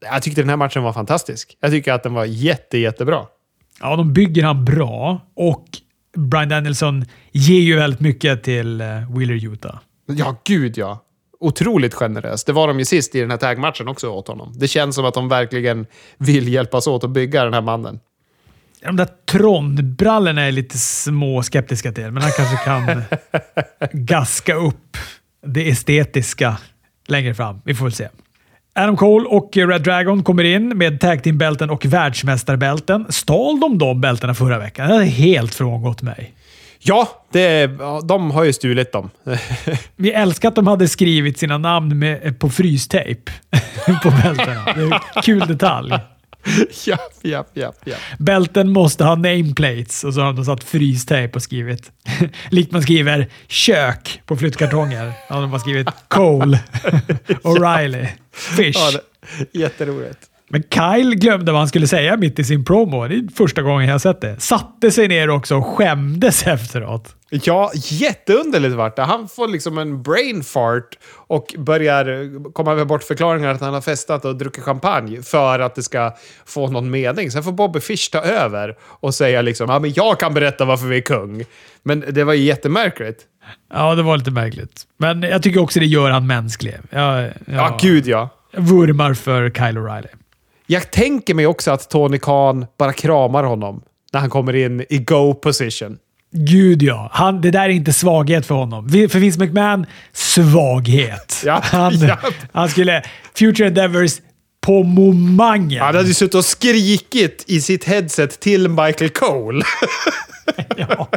jag tyckte den här matchen var fantastisk. Jag tycker att den var jätte, jättebra. Ja, de bygger han bra och Brian Danielson ger ju väldigt mycket till eh, Wheeler Utah. Ja, gud ja. Otroligt generöst. Det var de ju sist i den här tagmatchen också åt honom. Det känns som att de verkligen vill hjälpas åt att bygga den här mannen. De där Tron-brallorna är lite små skeptiska till, men han kanske kan gaska upp det estetiska längre fram. Vi får väl se. Adam Cole och Red Dragon kommer in med tag team-bälten och världsmästarbälten. Stal de de bältena förra veckan? Det har helt frångått mig. Ja, det, de har ju stulit dem. Vi älskar att de hade skrivit sina namn med, på frystejp på bältena. Det är en kul detalj. japp, japp, japp, japp. Bälten måste ha nameplates och så har de satt frystejp och skrivit. Likt man skriver kök på flyttkartonger. Ja, de har skrivit Cole, O'Reilly, Fish. Ja, jätteroligt. Men Kyle glömde vad han skulle säga mitt i sin promo. Det är första gången jag sett det. Satte sig ner också och skämdes efteråt. Ja, jätteunderligt vart det. Han får liksom en brain fart och börjar komma med bortförklaringar att han har festat och druckit champagne för att det ska få någon mening. Sen får Bobby Fish ta över och säga liksom ja, men jag kan berätta varför vi är kung. Men det var ju jättemärkligt. Ja, det var lite märkligt. Men jag tycker också det gör han mänsklig. Jag, jag Ja, gud ja. vurmar för Kyle O'Reilly. Jag tänker mig också att Tony Khan bara kramar honom när han kommer in i go position. Gud ja. Han, det där är inte svaghet för honom. För Vince McMahon, svaghet. Ja, Han, ja. han skulle... Future Endeavors på momangen. Han hade ju suttit och skrikit i sitt headset till Michael Cole. Ja.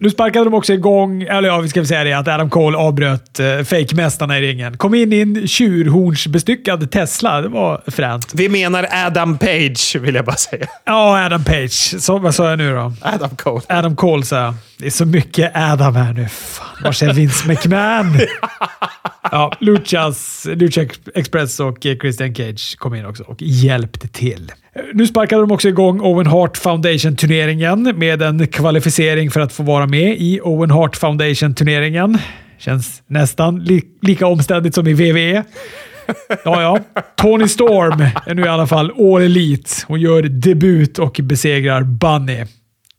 Nu sparkade de också igång, eller ja, vi ska väl säga det, att Adam Cole avbröt eh, fejkmästarna i ringen. Kom in i en tjurhornsbestyckad Tesla. Det var fränt. Vi menar Adam Page, vill jag bara säga. Ja, Adam Page. Så, vad sa jag nu då? Adam Cole. Adam Cole sa jag. Det är så mycket Adam här nu. Fan, var är Vince McMahon? ja, Luchas, Lucha Express och eh, Christian Cage kom in också och hjälpte till. Nu sparkade de också igång Owen Hart Foundation-turneringen med en kvalificering för att få vara med i Owen Hart Foundation-turneringen. Känns nästan li lika omständigt som i WWE. Ja, ja. Tony Storm är nu i alla fall All Elite. Hon gör debut och besegrar Bunny.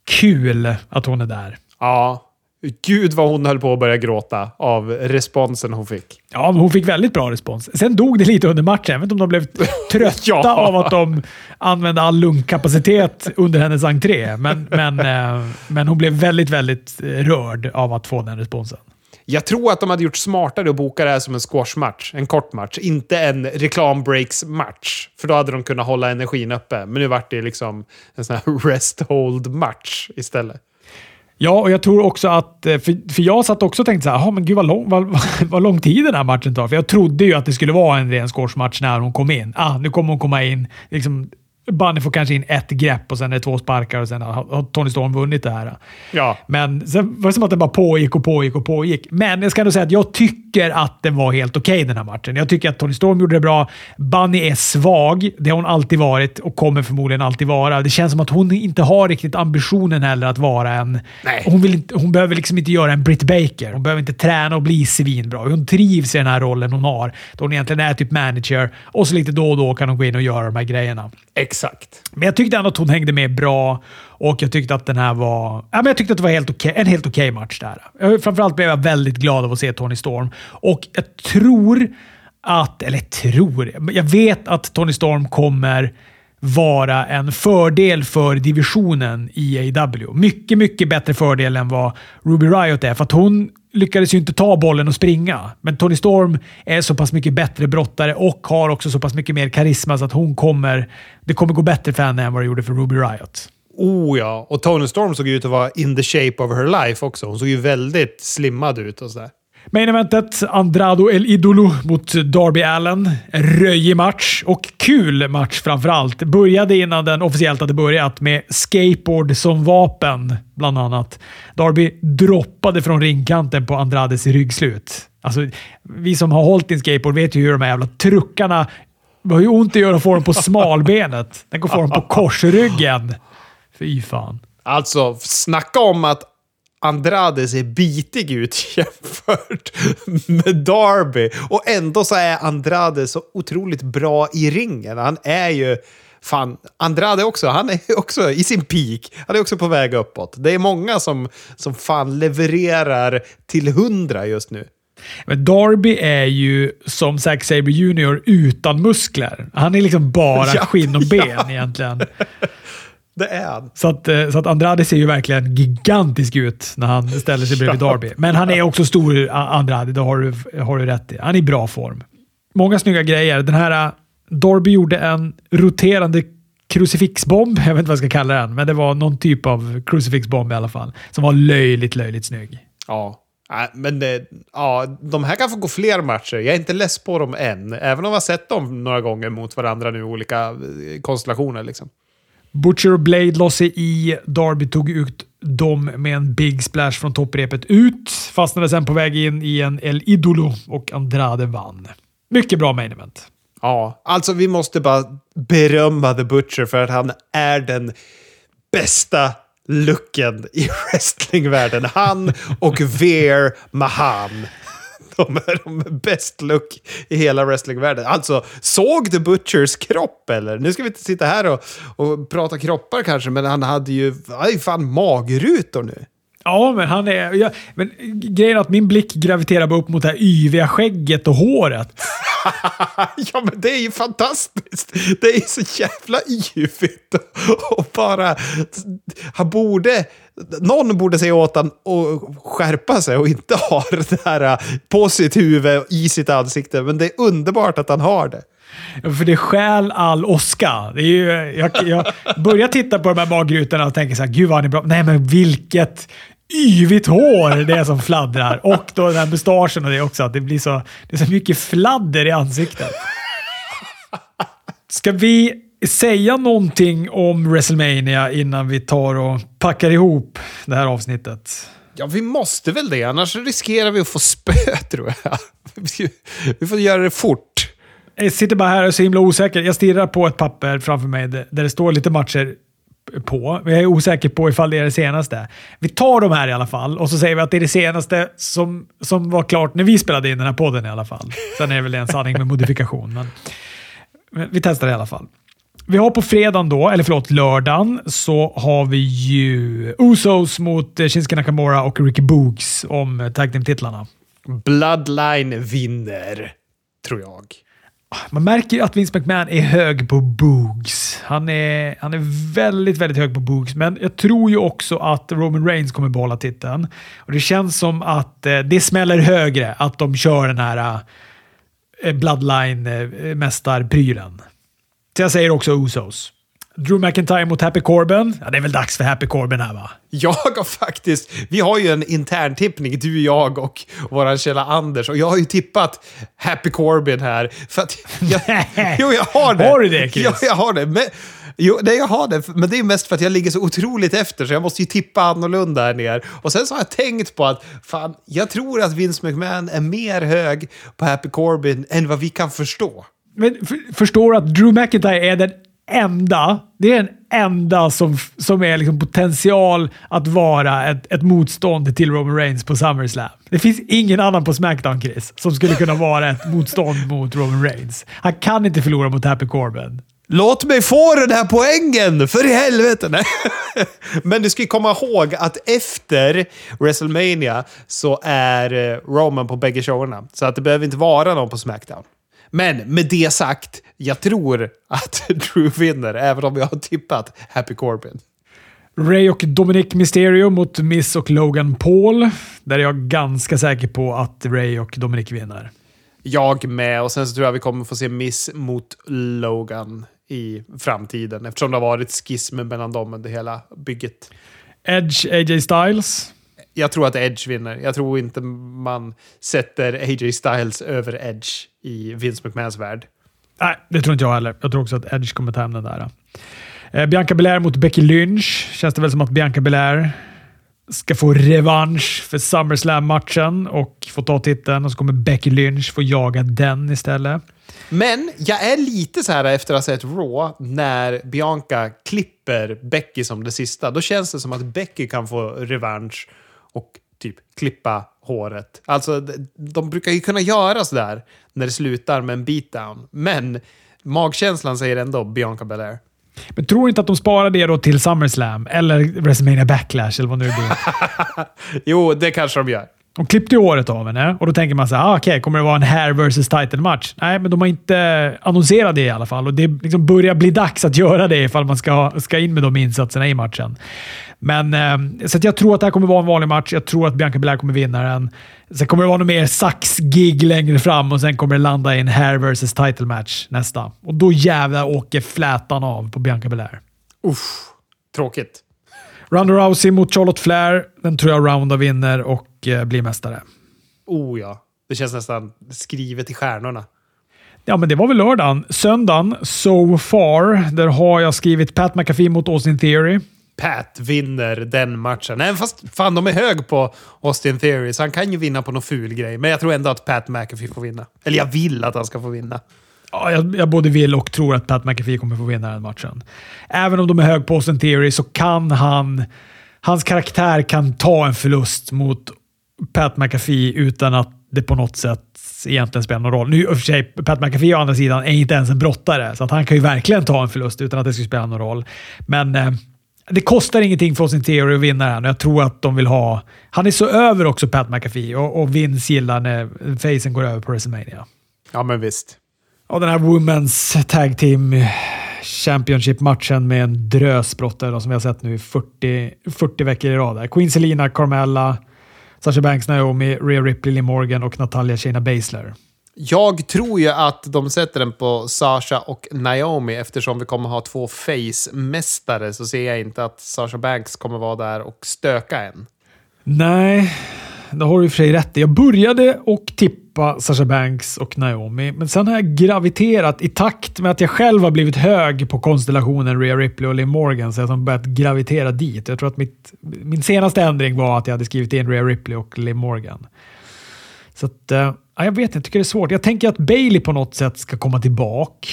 Kul att hon är där. Ja. Gud vad hon höll på att börja gråta av responsen hon fick. Ja, hon fick väldigt bra respons. Sen dog det lite under matchen. Jag vet inte om de blev trötta Ja. av att de använde all lungkapacitet under hennes entré. Men, men, eh, men hon blev väldigt, väldigt rörd av att få den responsen. Jag tror att de hade gjort smartare att boka det här som en squashmatch. En kort match. Inte en reklambreaks-match. För då hade de kunnat hålla energin uppe. Men nu vart det liksom en sån här rest-hold-match istället. Ja, och jag tror också att... Eh, för, för jag satt också och tänkte så här, "Jaha, men gud vad lång, vad, vad lång tid den här matchen tar. För jag trodde ju att det skulle vara en ren squashmatch när hon kom in. Ah, nu kommer hon komma in. Liksom, Bunny får kanske in ett grepp och sen är det två sparkar och sen har Tony Storm vunnit det här. Ja. Men sen var det som att den bara pågick och pågick och pågick. Men jag ska ändå säga att jag tycker att den var helt okej den här matchen. Jag tycker att Tony Storm gjorde det bra. Bunny är svag. Det har hon alltid varit och kommer förmodligen alltid vara. Det känns som att hon inte har riktigt ambitionen heller att vara en... Nej. Hon, vill inte, hon behöver liksom inte göra en Britt Baker. Hon behöver inte träna och bli svinbra. Hon trivs i den här rollen hon har. Då hon egentligen är typ manager och så lite då och då kan hon gå in och göra de här grejerna. Exakt. Men jag tyckte ändå att hon hängde med bra och jag tyckte att den här var... Ja, men jag tyckte att det var helt okay, en helt okej match där. Framförallt blev jag väldigt glad av att se Tony Storm och jag tror att... Eller tror... Jag vet att Tony Storm kommer vara en fördel för divisionen i AW. Mycket, mycket bättre fördel än vad Ruby Riot är. För att hon lyckades ju inte ta bollen och springa. Men Tony Storm är så pass mycket bättre brottare och har också så pass mycket mer karisma så att hon kommer... Det kommer gå bättre för henne än vad det gjorde för Ruby Riot. Oh ja. Och Tony Storm såg ut att vara in the shape of her life också. Hon såg ju väldigt slimmad ut och sådär. Main eventet, Andrado El Idolo mot Darby Allen. Röjig match och kul match framförallt. Började innan den officiellt hade börjat med skateboard som vapen, bland annat. Darby droppade från ringkanten på Andrades ryggslut. Alltså, vi som har hållit i en skateboard vet ju hur de här jävla truckarna... Det har ju ont att göra att få dem på smalbenet. Den går få dem på korsryggen. Fy fan. Alltså, snacka om att Andrade ser bitig ut jämfört med Darby. Och ändå så är Andrade så otroligt bra i ringen. Han är ju... Fan, Andrade också. Han är också i sin peak. Han är också på väg uppåt. Det är många som, som fan levererar till hundra just nu. Men Darby är ju som Zack Sabre Jr. utan muskler. Han är liksom bara Ja, skinn och ben ja. egentligen. Det är han. Så att, eh, så att Andrade ser ju verkligen gigantisk ut när han ställer sig bredvid. Darby. Men han är också stor, Andrade. Det har du, har du rätt i. Han är i bra form. Många snygga grejer. Den här eh, Darby gjorde en roterande krucifixbomb. Jag vet inte vad jag ska kalla den, men det var någon typ av crucifixbomb i alla fall. Som var löjligt, löjligt snygg. Ja. Nej, men det, ja, de här kan få gå fler matcher. Jag är inte less på dem än. Även om jag har sett dem några gånger mot varandra nu i olika eh, konstellationer. Liksom. Butcher och Blade la sig i. Darby tog ut dem med en big splash från topprepet ut. Fastnade sen på väg in i en El Idolo och Andrade vann. Mycket bra main event. Ja, alltså vi måste bara berömma The Butcher för att han är den bästa looken i wrestlingvärlden. Han och Veer Mahan. De är de bäst look i hela wrestlingvärlden. Alltså, såg The Butchers kropp eller? Nu ska vi inte sitta här och, och prata kroppar kanske, men han hade ju, han ju fan magrutor nu. Ja, men han är... Ja, men grejen är att min blick graviterar bara upp mot det här yviga skägget och håret. ja, men det är ju fantastiskt. Det är så jävla yvigt. Och bara... Han borde... Någon borde säga åt honom att skärpa sig och inte ha det här äh, på sitt huvud i sitt ansikte. Men det är underbart att han har det. Ja, För det stjäl all åska. Det är ju, jag, jag börjar titta på de här magrutorna och tänker så här, gud vad han är bra. Nej, men vilket yvigt hår det är som fladdrar. Och då den här mustaschen och det också. Att det blir så, det är så mycket fladder i ansiktet. Ska vi säga någonting om WrestleMania innan vi tar och packar ihop det här avsnittet? Ja, vi måste väl det. Annars riskerar vi att få spö, tror jag. Vi får göra det fort. Jag sitter bara här och är så himla osäker. Jag stirrar på ett papper framför mig där det står lite matcher på. Jag är osäker på ifall det är det senaste. Vi tar de här i alla fall och så säger vi att det är det senaste som, som var klart när vi spelade in den här podden i alla fall. Sen är det väl en sanning med modifikation, men, men vi testar i alla fall. Vi har på fredagen då, eller förlåt lördagen, så har vi ju Usos mot Shinsuke Nakamura och Ricky Boogs om tag team-titlarna. Bloodline vinner, tror jag man märker att Vince McMahon är hög på Boogs. Han är, han är väldigt, väldigt hög på Boogs, men jag tror ju också att Roman Reigns kommer behålla titeln. Och Det känns som att eh, det smäller högre att de kör den här eh, Bloodline-mästarprylen. Så jag säger också Usos. Drew McIntyre mot Happy Corbin. Ja, det är väl dags för Happy Corbin här va? Jag har faktiskt... Vi har ju en intern tippning, du, jag och vår källa Anders. Och jag har ju tippat Happy Corbin här. För att jag, jo, jag har det. Har du det, Chris? Ja, jag har det. Men, jo, nej, jag har det. Men det är mest för att jag ligger så otroligt efter, så jag måste ju tippa annorlunda här ner. Och sen så har jag tänkt på att fan, jag tror att Vince McMahon är mer hög på Happy Corbin än vad vi kan förstå. Men förstår du att Drew McIntyre är den enda, det är den enda som, som är liksom potential att vara ett, ett motstånd till Roman Reigns på SummerSlam. Det finns ingen annan på Smackdown, Chris, som skulle kunna vara ett motstånd mot Roman Reigns. Han kan inte förlora mot Happy Corbin. Låt mig få den här poängen, för i helvete! Nej! Men du ska komma ihåg att efter WrestleMania så är eh, Roman på bägge showerna. Så att det behöver inte vara någon på Smackdown. Men med det sagt, jag tror att Drew vinner, även om jag har tippat Happy Corbin. Ray och Dominic Mysterio mot Miss och Logan Paul. Där är jag ganska säker på att Ray och Dominic vinner. Jag med, och sen så tror jag vi kommer få se Miss mot Logan i framtiden eftersom det har varit schism mellan dem under hela bygget. Edge, AJ Styles jag tror att Edge vinner. Jag tror inte man sätter AJ Styles över Edge i Vince McMahons värld. Nej, det tror inte jag heller. Jag tror också att Edge kommer ta hem den där. Eh, Bianca Belair mot Becky Lynch. Känns det väl som att Bianca Belair ska få revansch för SummerSlam-matchen och få ta titeln och så kommer Becky Lynch få jaga den istället. Men jag är lite så här efter att ha sett Raw, när Bianca klipper Becky som det sista. Då känns det som att Becky kan få revansch och typ klippa håret. Alltså, de brukar ju kunna göra sådär när det slutar med en beatdown. Men magkänslan säger ändå Bianca Belair. Men tror inte att de sparar det då till SummerSlam eller WrestleMania Backlash eller vad nu det blir? jo, det kanske de gör. De klippte ju håret av henne och då tänker man så här, ah, okej, okay, kommer det vara en hair versus title match? Nej, men de har inte annonserat det i alla fall och det liksom börjar bli dags att göra det ifall man ska, ska in med de insatserna i matchen. Men, eh, så jag tror att det här kommer vara en vanlig match. Jag tror att Bianca Belair kommer vinna den. Sen kommer det vara något mer sax-gig längre fram och sen kommer det landa i en hair versus title match nästa. Och då jävlar åker flätan av på Bianca Belair. Uff, tråkigt. Ronda Rousey mot Charlotte Flair. Den tror jag Ronda vinner och eh, blir mästare. Oh ja. Det känns nästan skrivet i stjärnorna. Ja, men det var väl lördagen. Söndagen, so far, där har jag skrivit Pat McAfee mot Austin Theory. Pat vinner den matchen. Även fast fan, de är hög på Austin Theory, så han kan ju vinna på någon ful grej. Men jag tror ändå att Pat McAfee får vinna. Eller jag vill att han ska få vinna. Ja, jag, jag både vill och tror att Pat McAfee kommer få vinna den matchen. Även om de är hög på Austin Theory så kan han... Hans karaktär kan ta en förlust mot Pat McAfee utan att det på något sätt egentligen spelar någon roll. Nu i och för sig, Pat McAfee å andra sidan är inte ens en brottare, så att han kan ju verkligen ta en förlust utan att det skulle spela någon roll. Men eh, det kostar ingenting för Austin Theory att vinna den jag tror att de vill ha... Han är så över också, Pat McAfee, och, och Vince gillar när facen går över på WrestleMania. Ja, men visst. Och den här Women's Tag Team Championship-matchen med en drös brottare som vi har sett nu i 40, 40 veckor i rad. Queen Selina, Carmella, Sasha Banks, Naomi, Rhea Ripley, Lee Morgan och Natalia Shayna Baszler. Jag tror ju att de sätter den på Sasha och Naomi eftersom vi kommer ha två face-mästare så ser jag inte att Sasha Banks kommer vara där och stöka än. Nej, det har du i och för sig rätt i. Jag började och tippa Sasha Banks och Naomi, men sen har jag graviterat i takt med att jag själv har blivit hög på konstellationen Rhea Ripley och Liv Morgan, så jag har börjat gravitera dit. Jag tror att mitt, min senaste ändring var att jag hade skrivit in Rhea Ripley och Liv Morgan. Så att, eh, uh, jag vet inte, jag tycker det är svårt. Jag tänker att Bailey på något sätt ska komma tillbaka.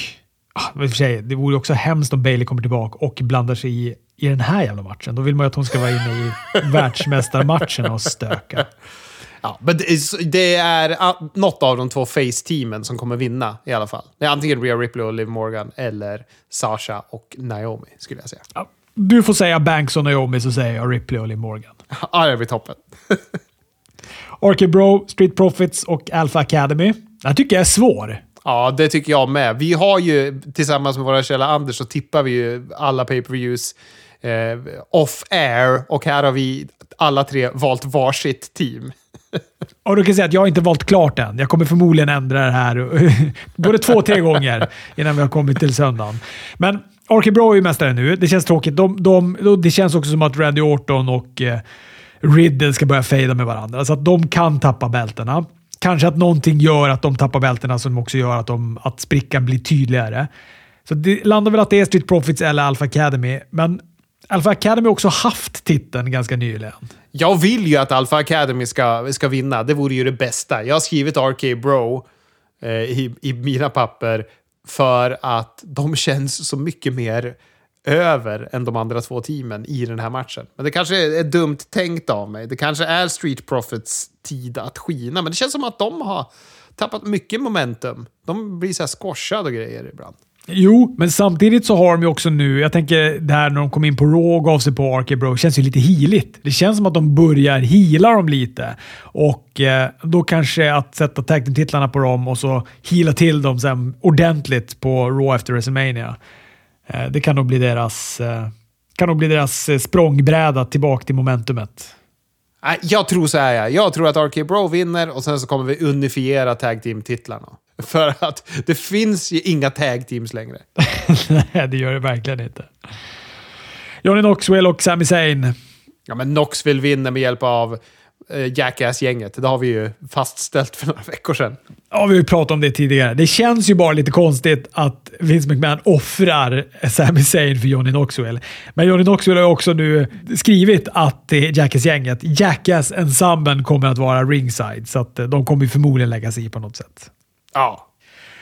Ah, i och för sig, det vore också hemskt om Bailey kommer tillbaka och blandar sig i i den här jävla matchen. Då vill man ju att hon ska vara inne i världsmästarmatchen och stöka. Ja, men det är något av de två face-teamen som kommer vinna i alla fall. Det är antingen Rhea Ripley och Liv Morgan eller Sasha och Naomi, skulle jag säga. Ja, du får säga Banks och Naomi, så säger jag Ripley och Liv Morgan. Ja, det blir toppen. RK Bro, Street Profits och Alpha Academy. Den tycker jag är svår. Ja, det tycker jag med. Vi har ju, tillsammans med våra källa Anders, så tippar vi ju alla pay-per-views eh, off-air och här har vi alla tre valt varsitt team. Och du kan säga att jag har inte valt klart än. Jag kommer förmodligen ändra det här både två, tre gånger innan vi har kommit till söndagen. Men RK Bro är ju mästare nu. Det känns tråkigt. De, de, det känns också som att Randy Orton och eh, Riddle ska börja fejda med varandra, så att de kan tappa bältena. Kanske att någonting gör att de tappar bältena som också gör att, de, att sprickan blir tydligare. Så det landar väl att det är Street Profits eller Alpha Academy, men Alpha Academy har också haft titeln ganska nyligen. Jag vill ju att Alpha Academy ska, ska vinna. Det vore ju det bästa. Jag har skrivit RK Bro eh, i, i mina papper för att de känns så mycket mer över än de andra två teamen i den här matchen. Men det kanske är dumt tänkt av mig. Det kanske är Street Profits tid att skina, men det känns som att de har tappat mycket momentum. De blir så här squashade och grejer ibland. Jo, men samtidigt så har de ju också nu, jag tänker det här när de kom in på Raw och gav sig på RK Bro, känns ju lite healigt. Det känns som att de börjar heala dem lite. Och eh, då kanske att sätta tag titlarna på dem och så heala till dem sen ordentligt på Raw efter WrestleMania. Eh, det kan nog bli deras, eh, kan nog bli deras eh, språngbräda tillbaka till momentumet. Jag tror så här, ja. jag tror att RK Bro vinner och sen så kommer vi unifiera tag team-titlarna. För att det finns ju inga tag teams längre. Nej, det gör det verkligen inte. Johnny Knoxville och Sami Zayn. Ja, men Knoxville vinner med hjälp av Jackass-gänget. Det har vi ju fastställt för några veckor sedan. Ja, vi har ju pratat om det tidigare. Det känns ju bara lite konstigt att Vince McMahon offrar Sami Zayn för Johnny Knoxville. Men Johnny Knoxville har också nu skrivit att Jackass-gänget, Jackass-ensemblen kommer att vara ringside, så att eh, de kommer förmodligen lägga sig i på något sätt. Ja.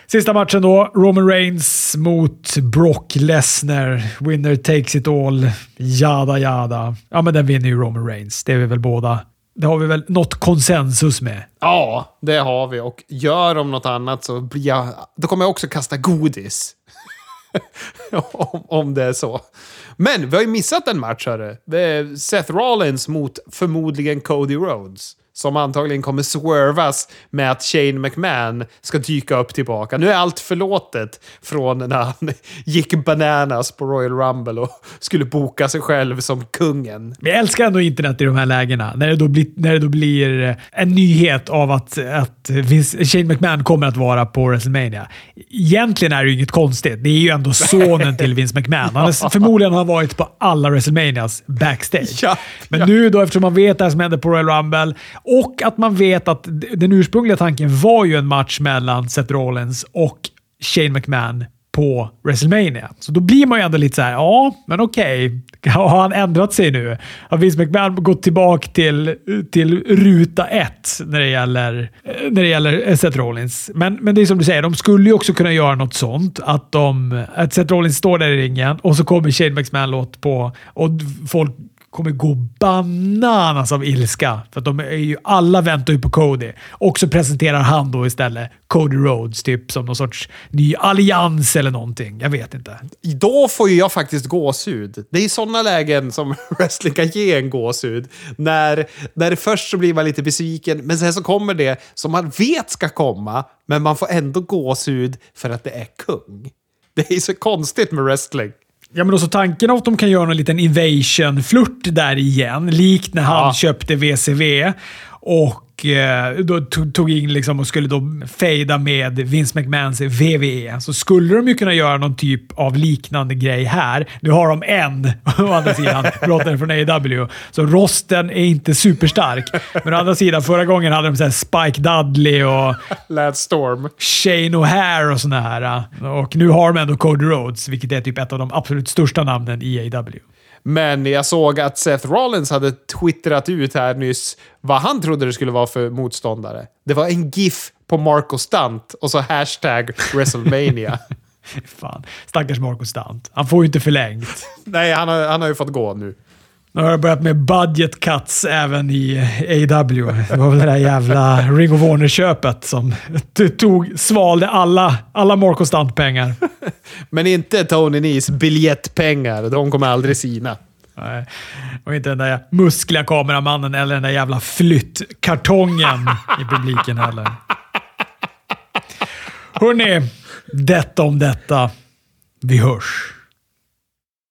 Sista matchen då. Roman Reigns mot Brock Lesnar. Winner takes it all. Jada jada. Ja, men den vinner ju Roman Reigns. Det är vi väl båda. Det har vi väl något konsensus med. Ja, det har vi. Och gör de något annat så blir jag... Då kommer jag också kasta godis. om, om det är så. Men vi har ju missat en match, hörru. Det är Seth Rollins mot förmodligen Cody Rhodes som antagligen kommer swervas med att Shane McMahon ska dyka upp tillbaka. Nu är allt förlåtet från när han gick bananas på Royal Rumble och skulle boka sig själv som kungen. Men jag älskar ändå internet i de här lägena. När det då blir, när det då blir en nyhet av att, att Shane McMahon kommer att vara på WrestleMania. Egentligen är det ju inget konstigt. Det är ju ändå sonen till Vince McMahon. Han har, förmodligen har varit på alla WrestleManias backstage. Ja, Men ja. nu då, eftersom man vet det som hände på Royal Rumble och att man vet att den ursprungliga tanken var ju en match mellan Seth Rollins och Shane McMahon på WrestleMania. Så då blir man ju ändå lite så här, ja, men okej. Har han ändrat sig nu? Har Vince McMahon gått tillbaka till, till ruta ett när det gäller, när det gäller eh, Seth Rollins? Men, men det är som du säger, de skulle ju också kunna göra något sånt. Att, de, att Seth Rollins står där i ringen och så kommer Shane McMahon-låt på och folk kommer gå bananas av ilska. För att de är ju, alla väntar ju på Cody. Och så presenterar han då istället Cody Rhodes, typ som någon sorts ny allians eller någonting. Jag vet inte. Då får ju jag faktiskt gåshud. Det är i sådana lägen som wrestling kan ge en gåshud. När, när det först så blir man lite besviken, men sen så kommer det som man vet ska komma, men man får ändå gåshud för att det är kung. Det är så konstigt med wrestling. Ja, men också tanken av att de kan göra en liten invasion-flört där igen, likt när han Ja. köpte VCV och eh, då tog, tog in liksom och skulle då fejda med Vince McMahons VVE. Så skulle de ju kunna göra någon typ av liknande grej här. Nu har de en, å andra sidan, brottaren från AEW. Så rosten är inte superstark. Men å andra sidan, förra gången hade de så Spike Dudley och Lance Storm. Shane O'Hare och såna här. Och nu har de ändå Cody Rhodes, vilket är typ ett av de absolut största namnen i AEW. Men jag såg att Seth Rollins hade twittrat ut här nyss vad han trodde det skulle vara för motståndare. Det var en GIF på Marco Stunt och så hashtag WrestleMania. Fan, stackars Marco Stunt. Han får ju inte förlängt. Nej, han har, han har ju fått gå nu. Nu har jag börjat med budget cuts även i AW. Det var väl det där jävla Ring of Honor-köpet som tog, svalde alla, alla Marco Stunt-pengar. Men inte Tony Nese biljettpengar. De kommer aldrig sina. Nej. Och inte den där muskliga kameramannen eller den där jävla flyttkartongen i publiken heller. Hörrni, detta om detta. Vi hörs.